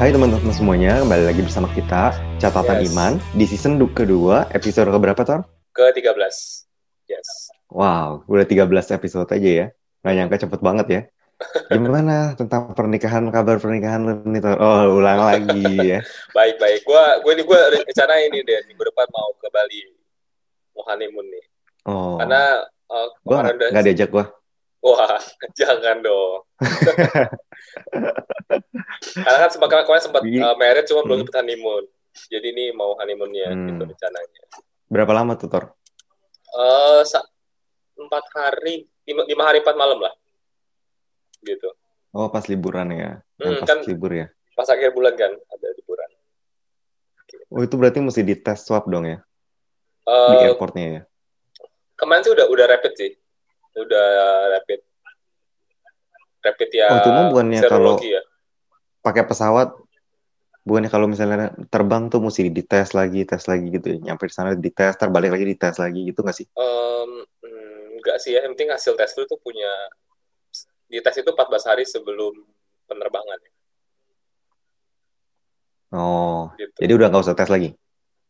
Hai teman-teman semuanya, kembali lagi bersama kita Catatan Yes. Iman di season du- kedua, episode keberapa Tor? Ke-13. Yes. Wow, udah 13 episode aja ya. Nggak nyangka cepet banget ya. Gimana tentang pernikahan, kabar pernikahan lu nih Tor? Oh, ulang lagi ya. Baik-baik. Gua gue ini gue rencana ini deh minggu depan mau ke Bali. Mau honeymoon nih. Oh, Karena uh, gua kemarin nggak udah nggak diajak gua. Wah, jangan dong. Karena kan sempat kemarin sempat uh, married cuma belum Hmm. sempat honeymoon. Jadi ini mau honeymoonnya Hmm. gitu rencananya. Berapa lama tuh Tor? Eh sa- empat hari, lima, lima hari empat malam lah. Gitu. Oh, pas liburan ya. Hmm, pas kan- libur ya. Pas akhir bulan kan ada liburan. Oh, itu berarti mesti dites swab dong ya di Eh airportnya ya. kemarin sih udah udah rapid sih udah rapid rapid ya Oh, itu mah bukannya kalau ya pakai pesawat bukannya kalau misalnya terbang tuh mesti dites lagi, tes lagi gitu ya. Nyampe di sana dites, terbalik lagi dites lagi gitu nggak sih? Hmm, enggak sih ya yang penting hasil tes itu tuh punya di tes itu 14 hari sebelum penerbangan Oh, gitu jadi udah nggak usah tes lagi.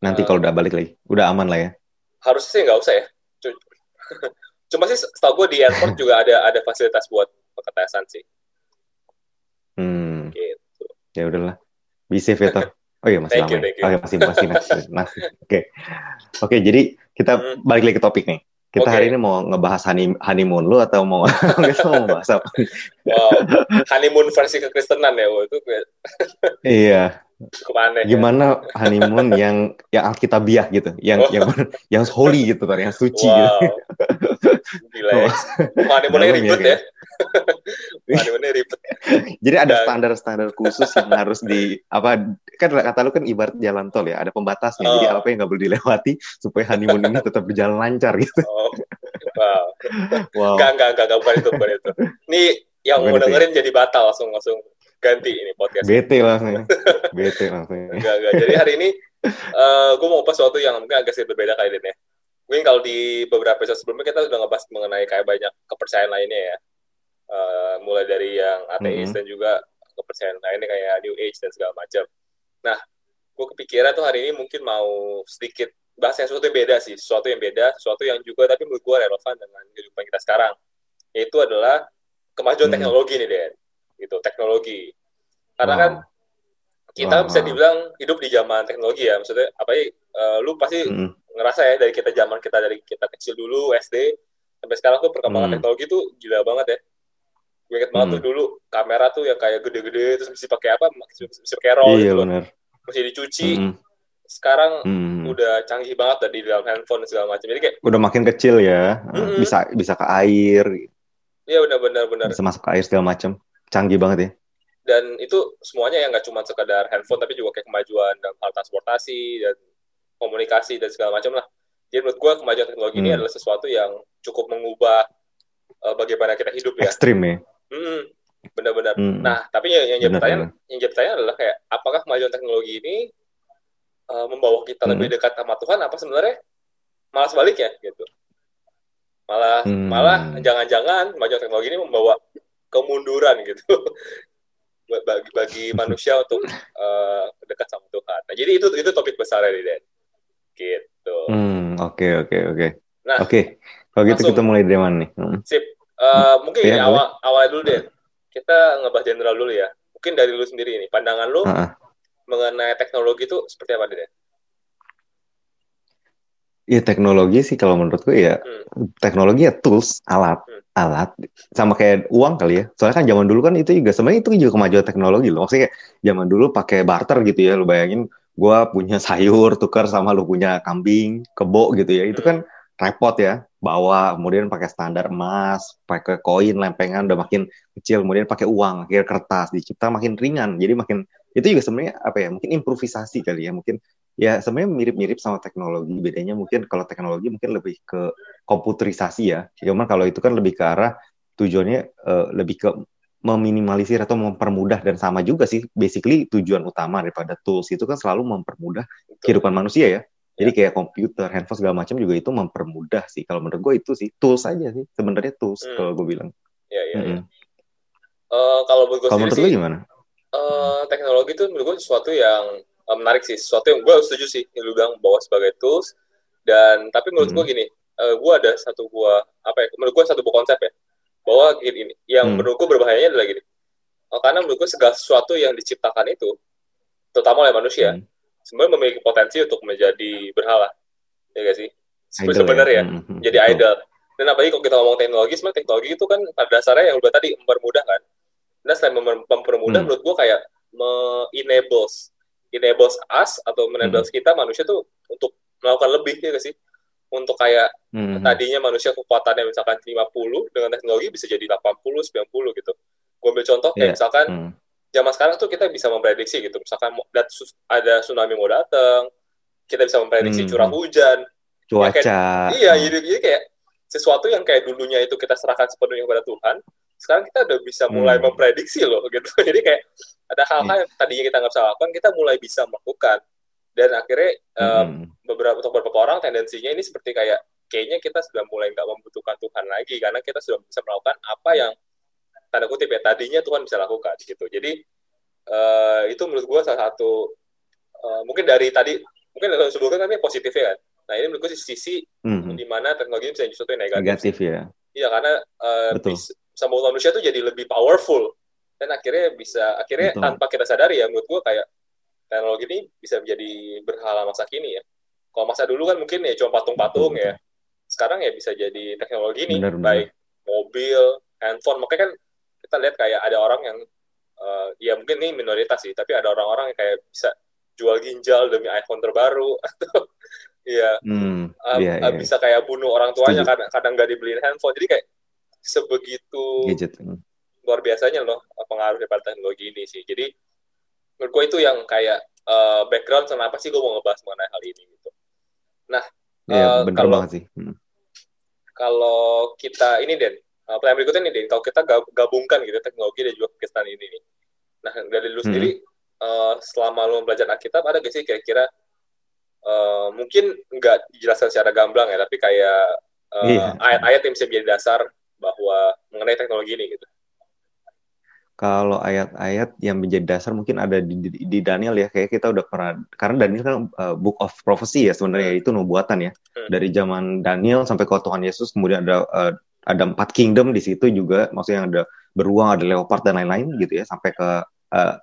Nanti Eh. kalau udah balik lagi, udah aman lah ya. harusnya sih nggak usah ya Cu- cuma sih setahu gue di airport juga ada ada fasilitas buat pengetesan sih Hmm, gitu ya udahlah. Be safe ya. Oh iya masih Thank lama you, ya. thank you. Oh iya masih masih masih. masih. Oke. Oke, jadi kita Hmm. balik lagi ke topik nih. Kita Oke. hari ini mau ngebahas honey, honeymoon lu atau mau kita mau bahas apa? wow honeymoon versi kekristenan ya itu kayak Iya, cukup aneh ya. gimana honeymoon yang yang alkitabiah gitu, yang Oh. yang yang holy gitu kan, yang suci gitu. wow gila ya ya, ribet ya. Honeymoonnya ribet Jadi ada standar-standar khusus yang harus di apa kan kata lu kan ibarat jalan tol ya, ada pembatasnya. Jadi Oh. apa yang nggak boleh dilewati supaya honeymoon ini tetap berjalan lancar gitu. Oh, wow. Wow. Enggak, enggak, enggak, enggak, bukan itu, bukan itu. Ini yang Bukan mau dengerin jadi batal langsung langsung ganti ini podcast. Bete langsung. Bete langsung. Enggak, enggak. Jadi hari ini eh gue mau bahas sesuatu yang mungkin agak sedikit berbeda kali ini ya. Mungkin kalau di beberapa episode sebelumnya kita udah ngebahas mengenai kayak banyak kepercayaan lainnya ya. Eh, mulai dari yang ateis Mhm. dan juga kepercayaan lainnya kayak New Age dan segala macam. Nah, gue kepikiran tuh hari ini mungkin mau sedikit bahas yang sesuatu yang beda sih, sesuatu yang beda, sesuatu yang juga tapi menurut gue relevan dengan kehidupan kita sekarang. Yaitu adalah kemajuan Hmm. teknologi nih, Den. Gitu, teknologi. Karena Wow. kan kita Wow. bisa dibilang hidup di zaman teknologi ya. Maksudnya apa ya? eh, lu pasti Mm-mm. ngerasa ya dari kita zaman kita dari kita kecil dulu SD sampai sekarang tuh perkembangan Hmm. teknologi tuh gila banget ya. Gue inget banget Hmm. tuh dulu kamera tuh yang kayak gede-gede terus mesti pakai apa? Mesti, mesti pakai roll Iya gitu. benar. Mesti dicuci. Mm-mm. Sekarang Mm-mm. udah canggih banget tadi di dalam handphone segala macam. Jadi kayak Udah makin kecil ya, Mm-mm. bisa bisa ke air, ya benar-benar benar. bisa masuk ke air segala macam. Canggih banget ya. Dan itu semuanya yang nggak cuma sekadar handphone tapi juga kayak kemajuan dalam hal transportasi dan komunikasi dan segala macam lah. Jadi menurut gue kemajuan teknologi ini Hmm. adalah sesuatu yang cukup mengubah eh, bagaimana kita hidup ya. Ekstrim ya. Hmm, benar-benar. Mm. Nah, tapi yang, yang jadi pertanyaan, yang jadi pertanyaan adalah kayak apakah kemajuan teknologi ini uh, membawa kita Hmm. lebih dekat sama Tuhan apa sebenarnya malah sebaliknya gitu. Malah Hmm. malah jangan-jangan kemajuan teknologi ini membawa kemunduran gitu bagi bagi manusia untuk uh, dekat sama Tuhan. Nah, jadi itu itu topik besar ya, Den. Gitu. Hmm, oke oke oke. Nah, Oke. Kalau gitu kita mulai dari mana nih? Mm. Sip. Uh, mungkin Iya, ini boleh. awal awal dulu deh. Kita ngebahas general dulu ya. Mungkin dari lu sendiri nih, pandangan lu ah. mengenai teknologi itu seperti apa deh? Iya teknologi sih kalau menurutku ya Hmm. teknologi ya tools, alat, Hmm. alat sama kayak uang kali ya. Soalnya kan zaman dulu kan itu juga sebenarnya itu juga kemajuan teknologi loh. Maksudnya kayak zaman dulu pakai barter gitu ya. Lu bayangin gua punya sayur tukar sama lu punya kambing, kebo gitu ya. Itu kan repot ya. Bawa kemudian pakai standar emas, pakai koin, lempengan udah makin kecil, kemudian pakai uang, akhirnya kertas dicipta makin ringan. Jadi makin itu juga sebenarnya apa ya? Mungkin improvisasi kali ya. Mungkin ya sebenarnya mirip-mirip sama teknologi. Bedanya mungkin kalau teknologi mungkin lebih ke komputerisasi ya. Cuman kalau itu kan lebih ke arah tujuannya eh, lebih ke meminimalisir atau mempermudah dan sama juga sih basically tujuan utama daripada tools itu kan selalu mempermudah kehidupan manusia ya. Jadi kayak komputer, handphone segala macam juga itu mempermudah sih. Kalau menurut gue itu sih tools aja sih. Sebenarnya tools Hmm. kalau gue bilang. Iya, iya, iya. Mm-mm. Eh, kalau menurut gue menurut sih, gimana? uh, teknologi itu menurut gue sesuatu yang uh, menarik sih, sesuatu yang gue setuju sih, yang lu bilang bahwa sebagai tools. Dan tapi menurut hmm. gue gini, uh, gue ada satu buah apa ya? Menurut gue satu buah konsep ya, bahwa gini, yang hmm. menurut gue berbahayanya adalah gini. Uh, karena menurut gue segala sesuatu yang diciptakan itu, terutama oleh manusia, hmm. Sebenarnya memiliki potensi untuk menjadi berhala, ya gak sih? Sebenarnya ya, hmm jadi Betul. idol. Dan apalagi kalau kita ngomong teknologi, sebenarnya teknologi itu kan pada dasarnya yang udah tadi mempermudah kan. Dan selain mempermudah, hmm. menurut gue kayak me-enables enables us atau enables hmm. kita manusia tuh untuk melakukan lebih ya gak sih? Untuk kayak hmm. tadinya manusia kekuatannya misalkan 50 dengan teknologi bisa jadi 80, 90 gitu. Gue ambil contoh kayak yeah. misalkan hmm. Zaman sekarang tuh kita bisa memprediksi gitu. Misalkan ada tsunami mau datang, kita bisa memprediksi hmm. curah hujan. Cuaca. Ya, kayak, iya, jadi, jadi kayak sesuatu yang kayak dulunya itu kita serahkan sepenuhnya kepada Tuhan, sekarang kita udah bisa mulai hmm. memprediksi loh gitu. Jadi kayak ada hal-hal yang tadinya kita nggak bisa lakukan kita mulai bisa melakukan dan akhirnya um, beberapa untuk beberapa orang tendensinya ini seperti kayak kayaknya kita sudah mulai nggak membutuhkan Tuhan lagi karena kita sudah bisa melakukan apa yang tanda kutip ya tadinya Tuhan bisa lakukan gitu. Jadi uh, itu menurut gue salah satu uh, mungkin dari tadi mungkin sebelumnya kan positifnya kan? Nah ini menurut gue sisi mm-hmm. di mana teknologi bisa jadi sesuatu yang negatif. Negatif ya. Iya karena uh, bisa, bisa manusia tuh jadi lebih powerful. Dan akhirnya bisa akhirnya Betul. tanpa kita sadari ya menurut gue kayak teknologi ini bisa menjadi berhala masa kini ya. Kalau masa dulu kan mungkin ya cuma patung-patung ya. sekarang ya bisa jadi teknologi ini bener, baik mobil handphone makanya kan kita lihat kayak ada orang yang uh, ya mungkin ini minoritas sih tapi ada orang-orang yang kayak bisa jual ginjal demi iPhone terbaru atau ya hmm, uh, yeah, yeah. bisa kayak bunuh orang tuanya kadang kadang nggak dibeliin handphone jadi kayak sebegitu Gadget. Hmm luar biasanya loh pengaruh daripada teknologi ini sih. Jadi menurut gue itu yang kayak uh, background kenapa sih gue mau ngebahas mengenai hal ini gitu. Nah, ya, uh, kalau sih. Hmm. kalau kita ini Den, uh, pertanyaan berikutnya nih Den, kalau kita gabungkan gitu teknologi dan juga kegiatan ini nih. Nah, dari lu hmm. sendiri uh, selama lu belajar Alkitab ada gak sih kira-kira uh, mungkin nggak dijelaskan secara gamblang ya, tapi kayak iya. ayat-ayat uh, yang bisa menjadi dasar bahwa mengenai teknologi ini gitu kalau ayat-ayat yang menjadi dasar mungkin ada di, di, di Daniel ya kayak kita udah pernah karena Daniel kan uh, book of prophecy ya sebenarnya itu nubuatan ya hmm. dari zaman Daniel sampai ke Tuhan Yesus kemudian ada uh, ada empat kingdom di situ juga maksudnya ada beruang ada leopard dan lain-lain gitu ya sampai ke uh,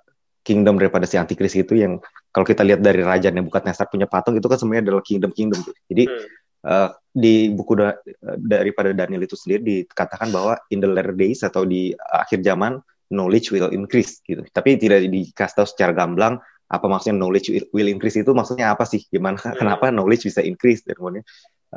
kingdom daripada si antikris itu yang kalau kita lihat dari raja Nebukadnezar punya patung itu kan sebenarnya adalah kingdom kingdom gitu. jadi hmm. Uh, di buku da daripada Daniel itu sendiri dikatakan bahwa in the latter days atau di akhir zaman knowledge will increase gitu. Tapi tidak dikasih tahu secara gamblang apa maksudnya knowledge will increase itu maksudnya apa sih? Gimana hmm. kenapa knowledge bisa increase dan kemudian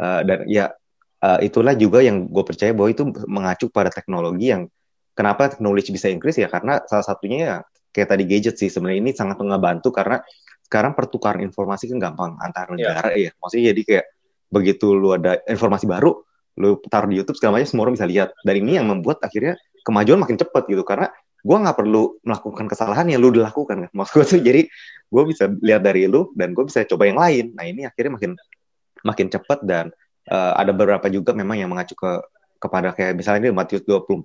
uh, dan ya uh, itulah juga yang gue percaya bahwa itu mengacu pada teknologi yang kenapa knowledge bisa increase ya karena salah satunya ya kayak tadi gadget sih sebenarnya ini sangat ngebantu karena sekarang pertukaran informasi kan gampang antar iya. negara yeah. ya. Maksudnya jadi kayak begitu lu ada informasi baru, lu taruh di YouTube segala macam semua orang bisa lihat. Dan ini yang membuat akhirnya kemajuan makin cepat gitu karena gue nggak perlu melakukan kesalahan yang lu dilakukan kan maksud gue tuh jadi gue bisa lihat dari lu dan gue bisa coba yang lain nah ini akhirnya makin makin cepat dan uh, ada beberapa juga memang yang mengacu ke kepada kayak misalnya di Matius 24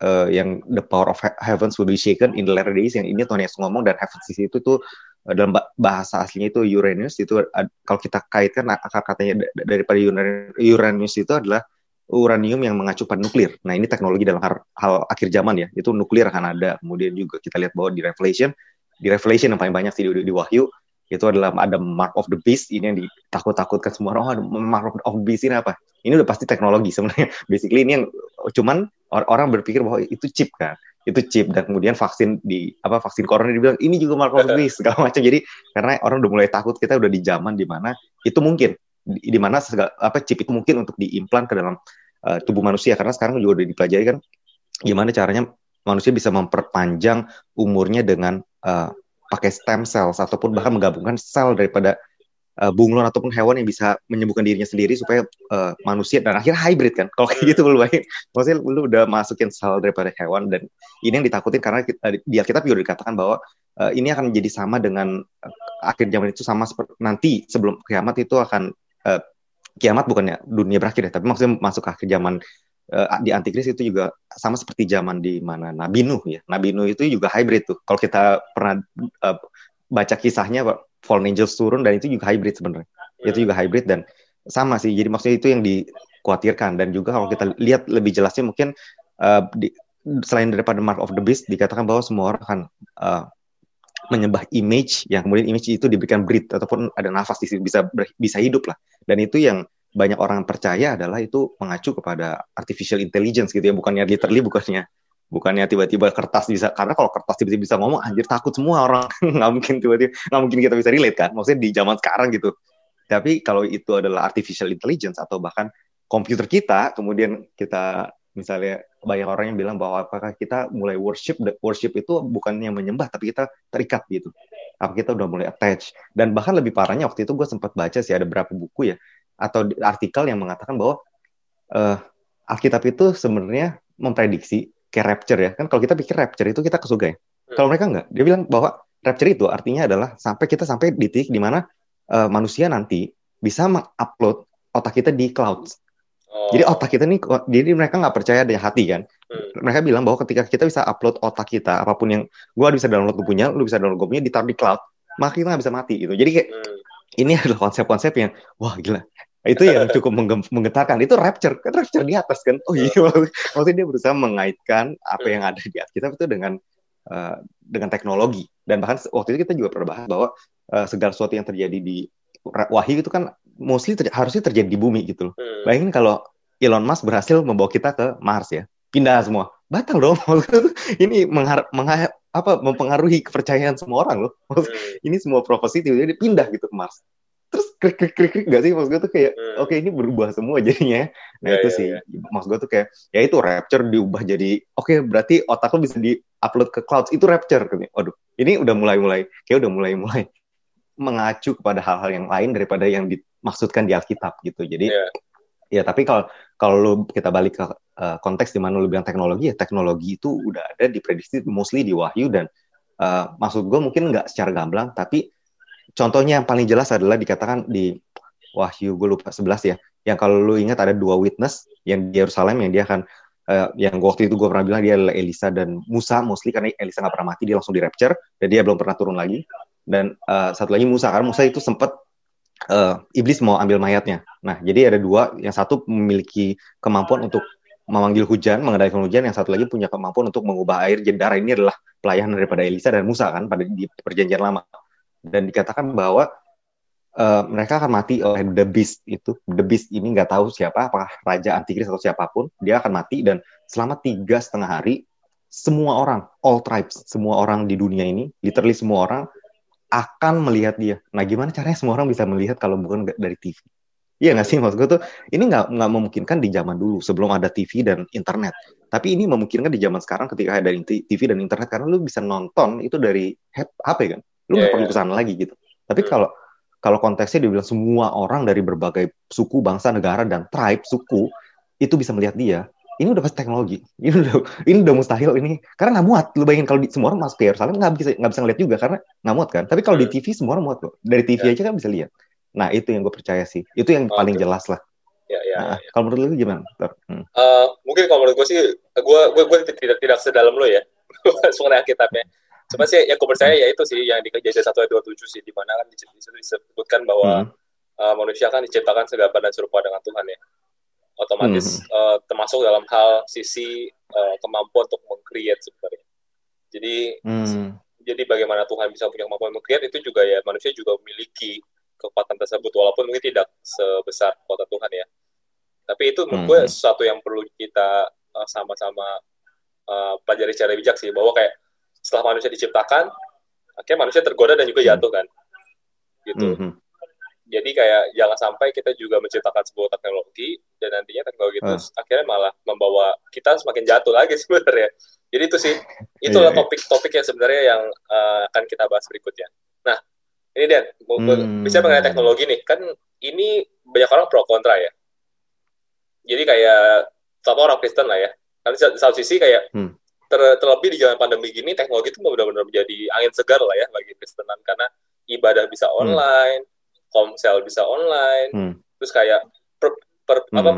uh, yang the power of heavens will be shaken in the latter days yang ini Tuhan Yesus ngomong dan heavens di situ tuh uh, dalam bahasa aslinya itu Uranus itu kalau kita kaitkan akar katanya daripada Uranus itu adalah uranium yang mengacu pada nuklir. Nah ini teknologi dalam hal, hal akhir zaman ya, itu nuklir akan ada. Kemudian juga kita lihat bahwa di Revelation, di Revelation yang paling banyak sih di, di Wahyu, itu adalah ada Mark of the Beast, ini yang ditakut-takutkan semua orang, oh Mark of the Beast ini apa? Ini udah pasti teknologi sebenarnya. Basically ini yang cuman orang berpikir bahwa itu chip kan, itu chip dan kemudian vaksin di apa vaksin corona dibilang ini juga Mark of the Beast segala macam. Jadi karena orang udah mulai takut kita udah di zaman di mana itu mungkin di, di mana segala, apa chip itu mungkin untuk diimplan ke dalam uh, tubuh manusia karena sekarang juga udah dipelajari kan gimana caranya manusia bisa memperpanjang umurnya dengan uh, pakai stem cells ataupun bahkan menggabungkan sel daripada uh, bunglon ataupun hewan yang bisa menyembuhkan dirinya sendiri supaya uh, manusia dan akhirnya hybrid kan? Kalau kayak gitu lu baik maksudnya lu udah masukin sel daripada hewan dan ini yang ditakutin karena kita, di Alkitab juga dikatakan bahwa uh, ini akan menjadi sama dengan uh, akhir zaman itu sama seperti nanti sebelum kiamat itu akan uh, kiamat bukannya dunia berakhir ya, tapi maksudnya masuk ke akhir zaman uh, di antikris itu juga sama seperti zaman di mana Nabi Nuh ya. Nabi Nuh itu juga hybrid tuh. Kalau kita pernah uh, baca kisahnya fallen angels turun dan itu juga hybrid sebenarnya. Hmm. Itu juga hybrid dan sama sih. Jadi maksudnya itu yang dikhawatirkan dan juga kalau kita lihat lebih jelasnya mungkin uh, di, selain daripada mark of the beast dikatakan bahwa semua orang akan uh, menyembah image yang kemudian image itu diberikan breath ataupun ada nafas di bisa bisa hidup lah. Dan itu yang banyak orang percaya adalah itu mengacu kepada artificial intelligence gitu ya, bukannya literally bukannya bukannya tiba-tiba kertas bisa karena kalau kertas tiba-tiba bisa ngomong anjir takut semua orang. Nggak mungkin tiba-tiba nggak mungkin kita bisa relate kan? Maksudnya di zaman sekarang gitu. Tapi kalau itu adalah artificial intelligence atau bahkan komputer kita kemudian kita misalnya banyak orang yang bilang bahwa apakah kita mulai worship worship itu bukannya menyembah tapi kita terikat gitu. Apa kita udah mulai attach. Dan bahkan lebih parahnya waktu itu gue sempat baca sih ada beberapa buku ya atau artikel yang mengatakan bahwa uh, Alkitab itu sebenarnya memprediksi kayak rapture ya kan kalau kita pikir rapture itu kita ke surga ya hmm. kalau mereka enggak dia bilang bahwa rapture itu artinya adalah sampai kita sampai di titik di mana uh, manusia nanti bisa mengupload otak kita di cloud oh. jadi otak kita nih jadi mereka nggak percaya ada hati kan hmm. mereka bilang bahwa ketika kita bisa upload otak kita apa pun yang gua bisa download lu punya lu bisa download gue punya ditaruh di cloud maka kita nggak bisa mati gitu jadi kayak hmm. Ini adalah konsep-konsep yang wah gila. Itu yang cukup menggetarkan. Itu rapture kan rapture di atas kan? Oh iya. Maksudnya dia berusaha mengaitkan apa yang ada di atas kita itu dengan uh, dengan teknologi. Dan bahkan waktu itu kita juga pernah bahas bahwa uh, segala sesuatu yang terjadi di wahyu itu kan mostly ter harusnya terjadi di bumi gitu loh. Hmm. bayangin kalau Elon Musk berhasil membawa kita ke Mars ya. Pindah semua. Batal dong. Ini menghar menghar apa mempengaruhi kepercayaan semua orang loh hmm. ini semua profesi tiba-tiba pindah gitu ke Mars terus krik krik krik krik gak sih maksud gue tuh kayak hmm. oke okay, ini berubah semua jadinya nah yeah, itu yeah, sih yeah. maksud gue tuh kayak ya itu rapture diubah jadi oke okay, berarti otak lo bisa di upload ke cloud itu rapture kan waduh ini udah mulai mulai kayak udah mulai mulai mengacu kepada hal-hal yang lain daripada yang dimaksudkan di Alkitab gitu jadi yeah. ya tapi kalau kalau lo kita balik ke uh, konteks di mana lo bilang teknologi ya teknologi itu udah ada diprediksi mostly di Wahyu dan uh, maksud gue mungkin nggak secara gamblang tapi contohnya yang paling jelas adalah dikatakan di Wahyu gue lupa 11 ya yang kalau lu ingat ada dua witness yang di Yerusalem yang dia akan uh, yang waktu itu gue pernah bilang dia adalah Elisa dan Musa mostly karena Elisa nggak pernah mati dia langsung di rapture dan dia belum pernah turun lagi. Dan uh, satu lagi Musa karena Musa itu sempat uh, iblis mau ambil mayatnya. Nah jadi ada dua. Yang satu memiliki kemampuan untuk memanggil hujan mengendalikan hujan. Yang satu lagi punya kemampuan untuk mengubah air. Jadi darah ini adalah pelayanan daripada Elisa dan Musa kan pada di perjanjian lama. Dan dikatakan bahwa uh, mereka akan mati oleh the beast itu. The beast ini nggak tahu siapa apakah raja antikris atau siapa pun. Dia akan mati dan selama tiga setengah hari semua orang all tribes semua orang di dunia ini literally semua orang akan melihat dia nah gimana caranya semua orang bisa melihat kalau bukan dari TV Iya nggak sih maksud gue tuh ini nggak nggak memungkinkan di zaman dulu sebelum ada TV dan internet. Tapi ini memungkinkan di zaman sekarang ketika ada TV dan internet karena lu bisa nonton itu dari HP kan lu nggak yeah, perlu yeah. ke sana lagi gitu tapi hmm. kalau kalau konteksnya dibilang semua orang dari berbagai suku bangsa negara dan tribe suku itu bisa melihat dia ini udah pasti teknologi ini udah ini udah mustahil ini karena nggak muat lu bayangin kalau di, semua orang masuk ke Yerusalem nggak bisa nggak bisa ngeliat juga karena nggak muat kan tapi kalau di hmm. TV semua orang muat kok dari TV yeah. aja kan bisa lihat nah itu yang gue percaya sih itu yang oh, paling okay. jelas lah Ya, ya, nah, ya. Kalau menurut lu gimana? Hmm. Uh, mungkin kalau menurut gue sih, gue gue gue tidak tidak sedalam lo ya, soalnya kitabnya. Cuma sih yang aku percaya ya itu sih yang di kejadian satu ayat dua tujuh sih di mana kan di situ disebutkan bahwa hmm. uh, manusia kan diciptakan segambar dan serupa dengan Tuhan ya. Otomatis hmm. uh, termasuk dalam hal sisi uh, kemampuan untuk mengcreate sebenarnya. Jadi hmm. jadi bagaimana Tuhan bisa punya kemampuan mengcreate itu juga ya manusia juga memiliki kekuatan tersebut walaupun mungkin tidak sebesar kekuatan Tuhan ya. Tapi itu menurut gue hmm. sesuatu yang perlu kita sama-sama uh, pelajari secara bijak sih bahwa kayak setelah manusia diciptakan akhirnya manusia tergoda dan juga jatuh kan gitu mm -hmm. Jadi kayak jangan sampai kita juga menciptakan sebuah teknologi dan nantinya teknologi itu uh. akhirnya malah membawa kita semakin jatuh lagi sebenarnya jadi itu sih itulah iya, iya. topik-topik yang sebenarnya yang uh, akan kita bahas berikutnya nah ini Dan hmm. bisa mengenai teknologi nih kan ini banyak orang pro kontra ya jadi kayak sama orang Kristen lah ya kan di satu sisi kayak hmm ter, terlebih di zaman pandemi gini teknologi itu benar-benar menjadi angin segar lah ya bagi Kristenan karena ibadah bisa hmm. online, hmm. Komsel bisa online, hmm. terus kayak per, per, hmm. apa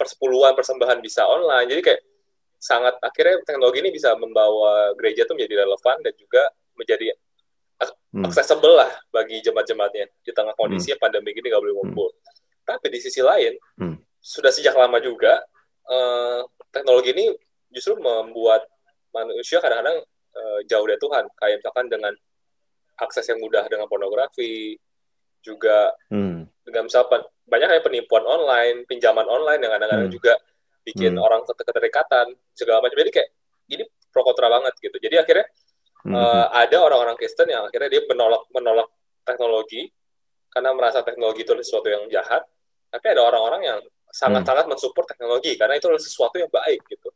persepuluhan persembahan bisa online jadi kayak sangat akhirnya teknologi ini bisa membawa gereja tuh menjadi relevan dan juga menjadi hmm. accessible lah bagi jemaat-jemaatnya di tengah kondisi hmm. pandemi ini nggak boleh ngumpul. Hmm. Tapi di sisi lain hmm. sudah sejak lama juga uh, teknologi ini justru membuat manusia kadang-kadang uh, jauh dari Tuhan. Kayak misalkan dengan akses yang mudah dengan pornografi, juga hmm. dengan misalkan banyak kayak penipuan online, pinjaman online yang kadang-kadang hmm. juga bikin hmm. orang keterikatan segala macam. Jadi kayak ini pro kontra banget gitu. Jadi akhirnya hmm. uh, ada orang-orang Kristen yang akhirnya dia menolak menolak teknologi karena merasa teknologi itu sesuatu yang jahat. Tapi ada orang-orang yang sangat-sangat hmm. mensupport teknologi karena itu adalah sesuatu yang baik gitu.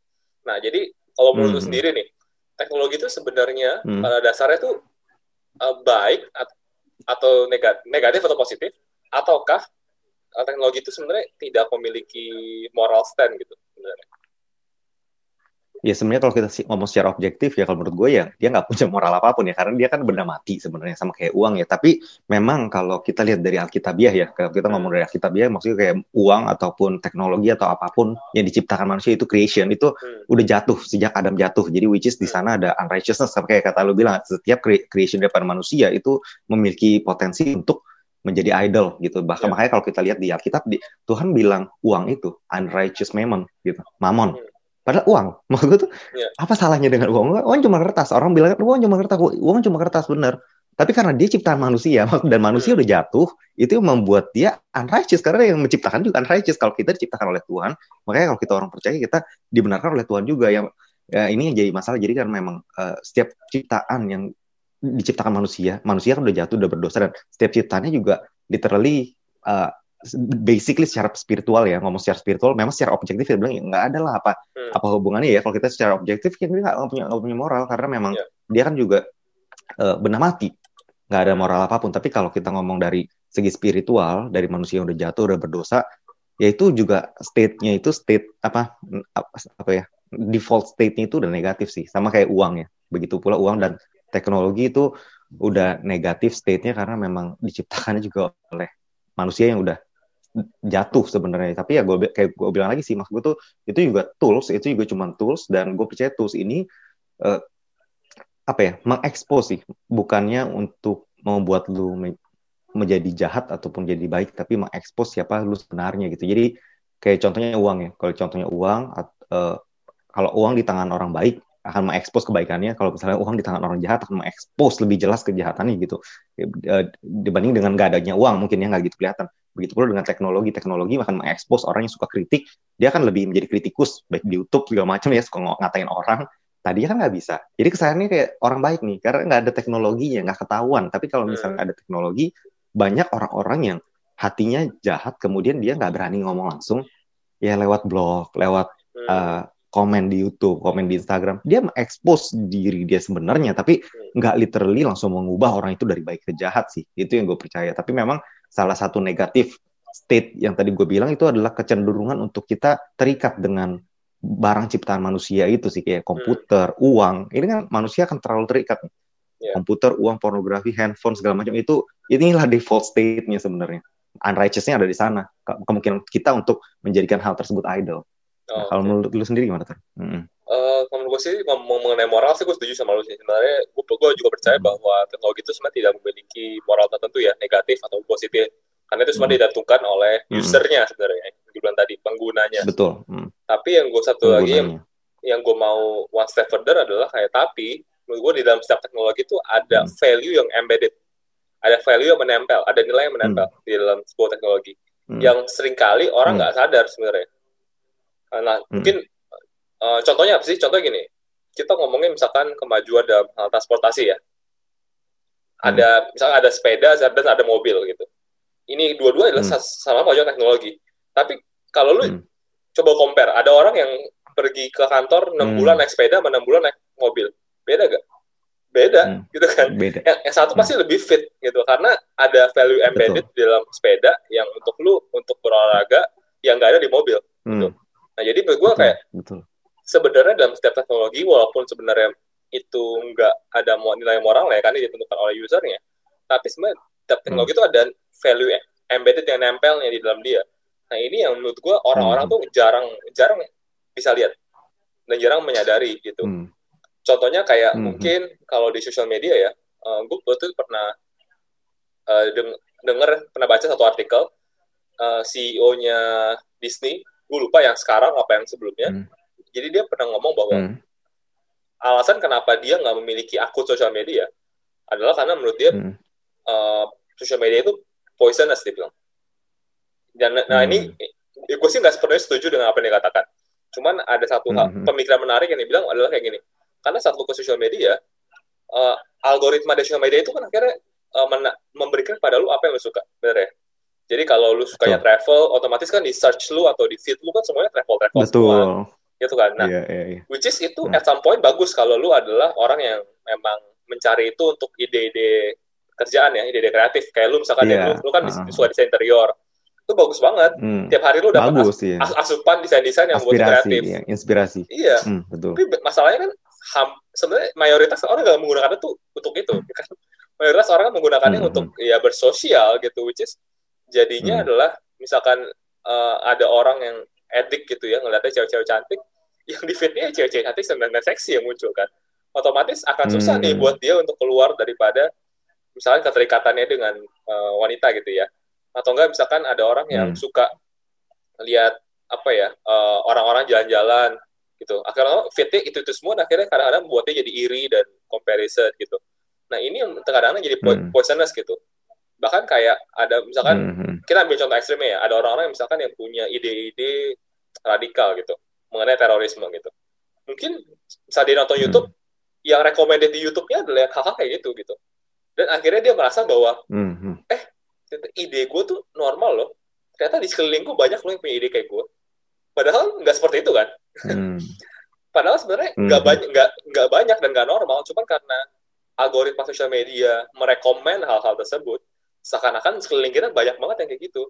Nah, jadi kalau menurut hmm. sendiri nih, teknologi itu sebenarnya hmm. pada dasarnya itu uh, baik atau negatif, negatif atau positif ataukah teknologi itu sebenarnya tidak memiliki moral stand gitu sebenarnya. Ya sebenarnya kalau kita ngomong secara objektif ya kalau menurut gue ya dia nggak punya moral apa pun ya karena dia kan benda mati sebenarnya sama kayak uang ya. Tapi memang kalau kita lihat dari Alkitabiah ya kalau kita ngomong dari Alkitabiah maksudnya kayak uang ataupun teknologi atau apa pun yang diciptakan manusia itu creation itu hmm. udah jatuh sejak Adam jatuh. Jadi which is di sana ada unrighteousness sama kayak kata lu bilang setiap creation daripada manusia itu memiliki potensi untuk menjadi idol gitu. Bahkan yeah. makanya kalau kita lihat di Alkitab di, Tuhan bilang uang itu unrighteous mammon gitu, mamon. Hmm. Padahal uang, maksud gue tuh yeah. apa salahnya dengan uang? Uang cuma kertas. Orang bilang uang cuma kertas, uang cuma kertas bener. Tapi karena dia ciptaan manusia dan manusia udah jatuh, itu membuat dia unrighteous karena yang menciptakan juga unrighteous. Kalau kita diciptakan oleh Tuhan, makanya kalau kita orang percaya kita dibenarkan oleh Tuhan juga. Yang ya, ini yang jadi masalah. Jadi kan memang uh, setiap ciptaan yang diciptakan manusia, manusia kan udah jatuh, udah berdosa dan setiap ciptaannya juga literally uh, basically secara spiritual ya ngomong secara spiritual memang secara objektif dia bilang ya nggak ada lah apa hmm. apa hubungannya ya kalau kita secara objektif kan dia nggak punya nggak punya moral karena memang yeah. dia kan juga uh, benda mati nggak ada moral apa pun tapi kalau kita ngomong dari segi spiritual dari manusia yang udah jatuh udah berdosa ya itu juga state-nya itu state apa apa ya default state-nya itu udah negatif sih sama kayak uang ya begitu pula uang dan teknologi itu udah negatif state-nya karena memang diciptakannya juga oleh manusia yang udah jatuh sebenarnya. Tapi ya gue kayak gue bilang lagi sih, maksud gue tuh itu juga tools, itu juga cuma tools dan gue percaya tools ini uh, apa ya mengekspos sih, bukannya untuk membuat lu menjadi jahat ataupun jadi baik, tapi mengekspos siapa lu sebenarnya gitu. Jadi kayak contohnya uang ya, kalau contohnya uang, uh, kalau uang di tangan orang baik, akan mengekspos kebaikannya. Kalau misalnya uang di tangan orang jahat akan mengekspos lebih jelas kejahatannya gitu. E, dibanding dengan gak adanya uang mungkin ya nggak gitu kelihatan begitu pula dengan teknologi teknologi akan mengekspos orang yang suka kritik dia akan lebih menjadi kritikus baik di YouTube segala macam ya suka ngatain orang tadi kan nggak bisa jadi kesannya kayak orang baik nih karena nggak ada teknologinya nggak ketahuan tapi kalau misalnya hmm. ada teknologi banyak orang-orang yang hatinya jahat kemudian dia nggak berani ngomong langsung ya lewat blog lewat hmm. uh, komen di YouTube, komen di Instagram, dia mengekspos diri dia sebenarnya, tapi nggak literally langsung mengubah orang itu dari baik ke jahat sih. Itu yang gue percaya. Tapi memang salah satu negatif state yang tadi gue bilang itu adalah kecenderungan untuk kita terikat dengan barang ciptaan manusia itu sih kayak komputer, hmm. uang. Ini kan manusia akan terlalu terikat. Yeah. Komputer, uang, pornografi, handphone segala macam itu inilah default state-nya sebenarnya. Unrighteous-nya ada di sana. Kemungkinan kita untuk menjadikan hal tersebut idol. Oh, nah, kalau okay. menurut lu sendiri gimana tuh? Mm-hmm. Uh, kalau menurut gue sih ngomong mengenai moral sih gue setuju sama lu sih. Sebenarnya gue, gue juga percaya mm-hmm. bahwa teknologi itu sebenarnya tidak memiliki moral tertentu ya, negatif atau positif. Karena itu semua ditentukan oleh usernya sebenarnya, yang bilang tadi penggunanya. Betul. Tapi yang gue satu lagi yang, yang gue mau one step further adalah kayak tapi menurut gue di dalam setiap teknologi itu ada value yang embedded, ada value yang menempel, ada nilai yang menempel di dalam sebuah teknologi. Yang sering kali orang nggak sadar sebenarnya Nah, hmm. mungkin uh, contohnya apa sih? Contoh gini, kita ngomongin misalkan kemajuan dalam hal transportasi ya. Ada hmm. misalkan ada sepeda dan ada mobil gitu. Ini dua-dua adalah hmm. sama kemajuan teknologi. Tapi kalau lu hmm. coba compare, ada orang yang pergi ke kantor 6 hmm. bulan naik sepeda sama 6 bulan naik mobil. Beda gak? Beda, hmm. gitu kan. Beda. Yang, yang satu hmm. pasti lebih fit gitu karena ada value embedded Betul. di dalam sepeda yang untuk lu untuk berolahraga yang gak ada di mobil. Gitu. Hmm. Gitu. Nah jadi menurut gue kayak sebenarnya dalam setiap teknologi walaupun sebenarnya itu nggak ada nilai moral ya kan ditentukan oleh usernya, tapi sebenarnya setiap teknologi itu hmm. ada value embedded yang nempelnya di dalam dia. Nah ini yang menurut gue orang-orang hmm. tuh jarang jarang bisa lihat dan jarang menyadari gitu. Hmm. Contohnya kayak hmm. mungkin kalau di sosial media ya, uh, gue tuh pernah uh, deng denger pernah baca satu artikel uh, CEO-nya Disney, gue lupa yang sekarang apa yang sebelumnya. Hmm. Jadi dia pernah ngomong bahwa hmm. alasan kenapa dia nggak memiliki akun sosial media adalah karena menurut dia hmm. uh, sosial media itu poisonous dia bilang dan nah hmm. ini gue sih nggak sepenuhnya setuju dengan apa yang dikatakan. Cuman ada satu hal, hmm. pemikiran menarik yang dibilang adalah kayak gini. Karena saat lu ke sosial media, uh, algoritma di sosial media itu kan akhirnya uh, memberikan pada lu apa yang lu suka, bener ya? Jadi kalau lu sukanya Betul. travel, otomatis kan di search lu atau di feed lu kan semuanya travel travel Betul. semua. Gitu kan. Nah, yeah, yeah, yeah. which is itu hmm. at some point bagus kalau lu adalah orang yang memang mencari itu untuk ide-ide kerjaan ya, ide-ide kreatif. Kayak lu misalkan yeah. ya, lu, lu kan uh -huh. suka desain interior itu bagus banget. Hmm. Tiap hari lu dapat as iya. asupan desain-desain yang buat kreatif. Iya, inspirasi. Iya. Hmm, betul. Tapi masalahnya kan ham, sebenarnya mayoritas orang nggak menggunakan itu untuk itu. Kan? Mayoritas orang kan menggunakannya hmm, untuk hmm. ya bersosial gitu, which is jadinya hmm. adalah misalkan uh, ada orang yang edik gitu ya ngeliatnya cewek-cewek cantik, yang di fitnya cewek-cewek cantik dan seksi yang muncul kan. Otomatis akan susah hmm. nih buat dia untuk keluar daripada misalnya keterikatannya dengan uh, wanita gitu ya atau enggak misalkan ada orang yang hmm. suka lihat apa ya uh, orang-orang jalan-jalan gitu akhirnya fitnya itu itu semua akhirnya kadang-kadang membuatnya jadi iri dan comparison gitu nah ini yang kadang-kadang jadi hmm. poisonous gitu bahkan kayak ada misalkan hmm, hmm. kita ambil contoh ekstrimnya ya ada orang-orang yang misalkan yang punya ide-ide radikal gitu mengenai terorisme gitu mungkin saat dia nonton hmm. YouTube yang recommended di YouTube-nya adalah hal-hal kayak gitu gitu dan akhirnya dia merasa bahwa hmm. hmm. eh ide gue tuh normal loh ternyata di sekeliling gue banyak loh yang punya ide kayak gue padahal nggak seperti itu kan hmm. padahal sebenarnya nggak hmm. banyak nggak nggak banyak dan nggak normal cuman karena algoritma sosial media merekomen hal-hal tersebut seakan-akan sekeliling kita banyak banget yang kayak gitu.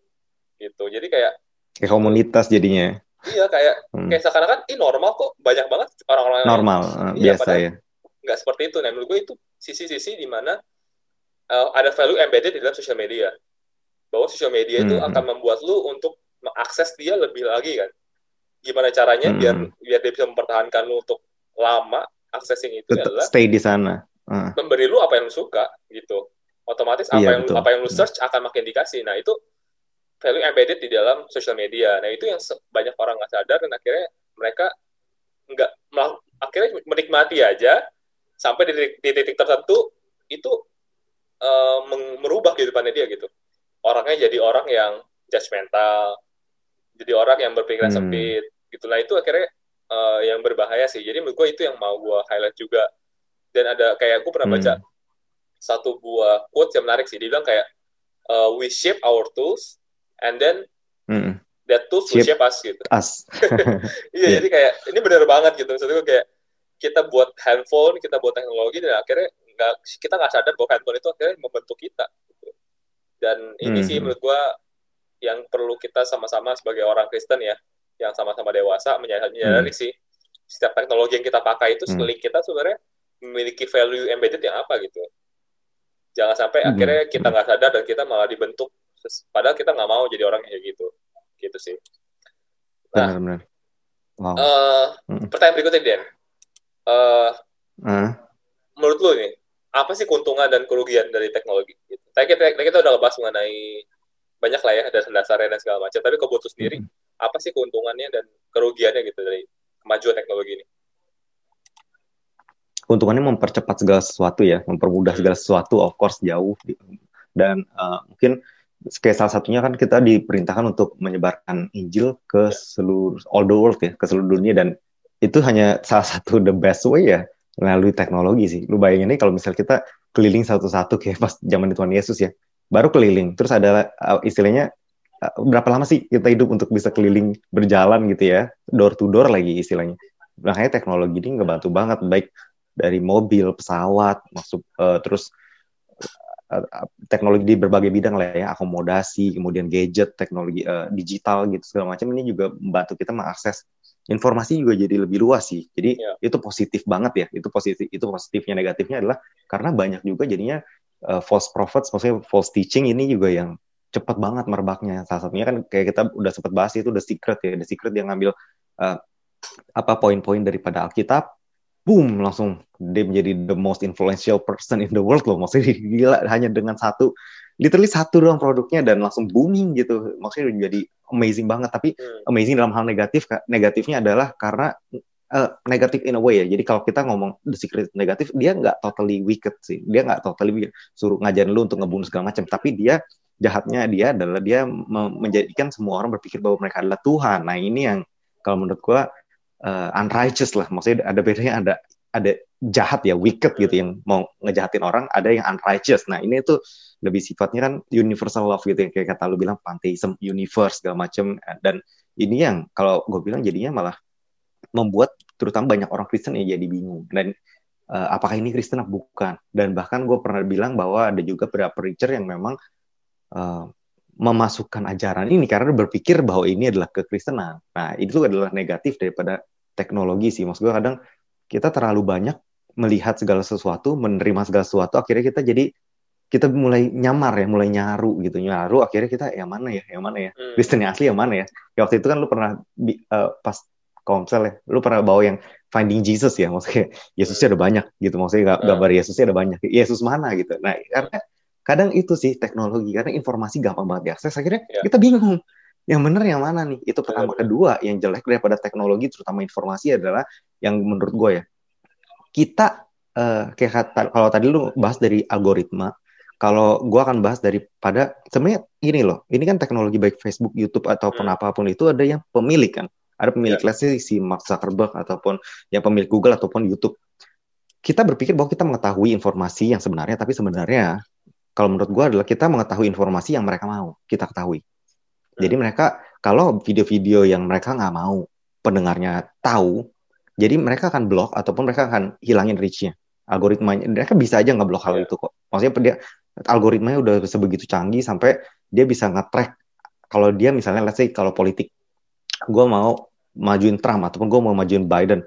Gitu. Jadi kayak kayak komunitas jadinya. Iya kayak hmm. kayak seakan-akan ini normal kok banyak banget orang-orang normal yang, iya, biasa ya. nggak seperti itu. Nah menurut gue itu sisi-sisi di mana uh, ada value embedded di dalam sosial media. Bahwa sosial media itu hmm. akan membuat lu untuk mengakses dia lebih lagi kan. Gimana caranya hmm. biar biar dia bisa mempertahankan lu untuk lama accessing itu Tetap adalah stay di sana. Uh. memberi lu apa yang lu suka gitu otomatis apa iya, yang betul. apa yang lu search akan makin dikasih nah itu value embedded di dalam sosial media nah itu yang banyak orang nggak sadar dan akhirnya mereka nggak akhirnya menikmati aja sampai di, di titik tertentu itu uh, merubah kehidupannya dia gitu orangnya jadi orang yang judgmental, jadi orang yang berpikiran hmm. sempit, gitulah itu akhirnya uh, yang berbahaya sih. Jadi menurut gue itu yang mau gue highlight juga. Dan ada kayak gue pernah baca hmm. Satu buah quote yang menarik sih. Dia bilang kayak uh, we shape our tools and then hmm. that tools shape will shape us gitu. Us. iya, yeah. jadi kayak ini bener banget gitu. Maksudnya gue kayak kita buat handphone, kita buat teknologi dan akhirnya nggak kita nggak sadar bahwa handphone itu akhirnya membentuk kita dan ini hmm. sih menurut gue yang perlu kita sama-sama sebagai orang Kristen ya yang sama-sama dewasa menyadari hmm. sih setiap teknologi yang kita pakai itu sekeliling kita sebenarnya memiliki value embedded yang apa gitu jangan sampai hmm. akhirnya kita nggak sadar dan kita malah dibentuk padahal kita nggak mau jadi orang kayak gitu gitu sih nah benar, benar. Wow. Uh, hmm. pertanyaan berikutnya Den uh, uh. menurut lu nih apa sih keuntungan dan kerugian dari teknologi? Gitu. Tadi kita, kita udah bahas mengenai banyak lah ya dasar-dasarnya dan segala macam. Tapi kalau sendiri, hmm. apa sih keuntungannya dan kerugiannya gitu dari kemajuan teknologi ini? Keuntungannya mempercepat segala sesuatu ya, mempermudah hmm. segala sesuatu, of course jauh. Dan uh, mungkin kayak salah satunya kan kita diperintahkan untuk menyebarkan Injil ke seluruh all the world ya, ke seluruh dunia dan itu hanya salah satu the best way ya melalui teknologi sih. Lu bayangin nih kalau misal kita keliling satu-satu kayak pas zaman Tuhan Yesus ya, baru keliling. Terus ada uh, istilahnya uh, berapa lama sih kita hidup untuk bisa keliling berjalan gitu ya, door to door lagi istilahnya. Makanya teknologi ini ngebantu banget, baik dari mobil, pesawat, masuk uh, terus teknologi di berbagai bidang lah ya, akomodasi, kemudian gadget, teknologi uh, digital gitu segala macam ini juga membantu kita mengakses informasi juga jadi lebih luas sih. Jadi yeah. itu positif banget ya. Itu positif. Itu positifnya negatifnya adalah karena banyak juga jadinya uh, false prophets, maksudnya false teaching ini juga yang cepet banget merebaknya. Salah satunya kan kayak kita udah sempat bahas itu The Secret ya. The Secret yang ngambil uh, apa poin-poin daripada Alkitab, boom langsung dia menjadi the most influential person in the world loh. Maksudnya gila hanya dengan satu, literally satu doang produknya dan langsung booming gitu. Maksudnya jadi amazing banget. Tapi hmm. amazing dalam hal negatif, negatifnya adalah karena uh, negatif in a way ya. Jadi kalau kita ngomong the secret negatif, dia nggak totally wicked sih. Dia nggak totally suruh ngajarin lu untuk ngebunuh segala macam. Tapi dia jahatnya dia adalah dia menjadikan semua orang berpikir bahwa mereka adalah Tuhan. Nah ini yang kalau menurut gua uh, unrighteous lah. Maksudnya ada bedanya ada ada jahat ya wicked gitu yang mau ngejahatin orang ada yang unrighteous. Nah ini tuh lebih sifatnya kan universal love gitu yang kayak kata lu bilang pantheism universe segala macam dan ini yang kalau gue bilang jadinya malah membuat terutama banyak orang Kristen yang jadi bingung. Dan uh, apakah ini Kristen atau bukan? Dan bahkan gue pernah bilang bahwa ada juga beberapa preacher yang memang uh, memasukkan ajaran ini karena berpikir bahwa ini adalah kekristenan. Nah, itu adalah negatif daripada teknologi sih. Maksud gue kadang kita terlalu banyak melihat segala sesuatu, menerima segala sesuatu, akhirnya kita jadi kita mulai nyamar ya, mulai nyaru gitu, nyaru. Akhirnya kita yang mana ya, yang mana ya, hmm. Kristen yang asli yang mana ya. ya waktu itu kan lu pernah uh, pas komsel ya, lu pernah bawa yang Finding Jesus ya, maksudnya Yesusnya ada banyak gitu, maksudnya hmm. gambar Yesusnya ada banyak. Yesus mana gitu. Nah, karena kadang itu sih teknologi karena informasi gampang banget diakses akhirnya yeah. kita bingung yang benar yang mana nih itu pertama kedua yang jelek daripada teknologi terutama informasi adalah yang menurut gue ya kita uh, kayak kata, kalau tadi lu bahas dari algoritma kalau gue akan bahas daripada sebenarnya ini loh ini kan teknologi baik Facebook YouTube ataupun hmm. apa pun itu ada yang pemilik kan ada pemilik yeah. Ya. si Mark Zuckerberg ataupun yang pemilik Google ataupun YouTube kita berpikir bahwa kita mengetahui informasi yang sebenarnya tapi sebenarnya kalau menurut gue adalah kita mengetahui informasi yang mereka mau kita ketahui. Jadi hmm. mereka kalau video-video yang mereka nggak mau pendengarnya tahu, jadi mereka akan blok ataupun mereka akan hilangin reach-nya. Algoritmanya mereka bisa aja nggak blok hal iya. itu kok. Maksudnya dia algoritmanya udah sebegitu canggih sampai dia bisa nge-track kalau dia misalnya let's say kalau politik gue mau majuin Trump ataupun gue mau majuin Biden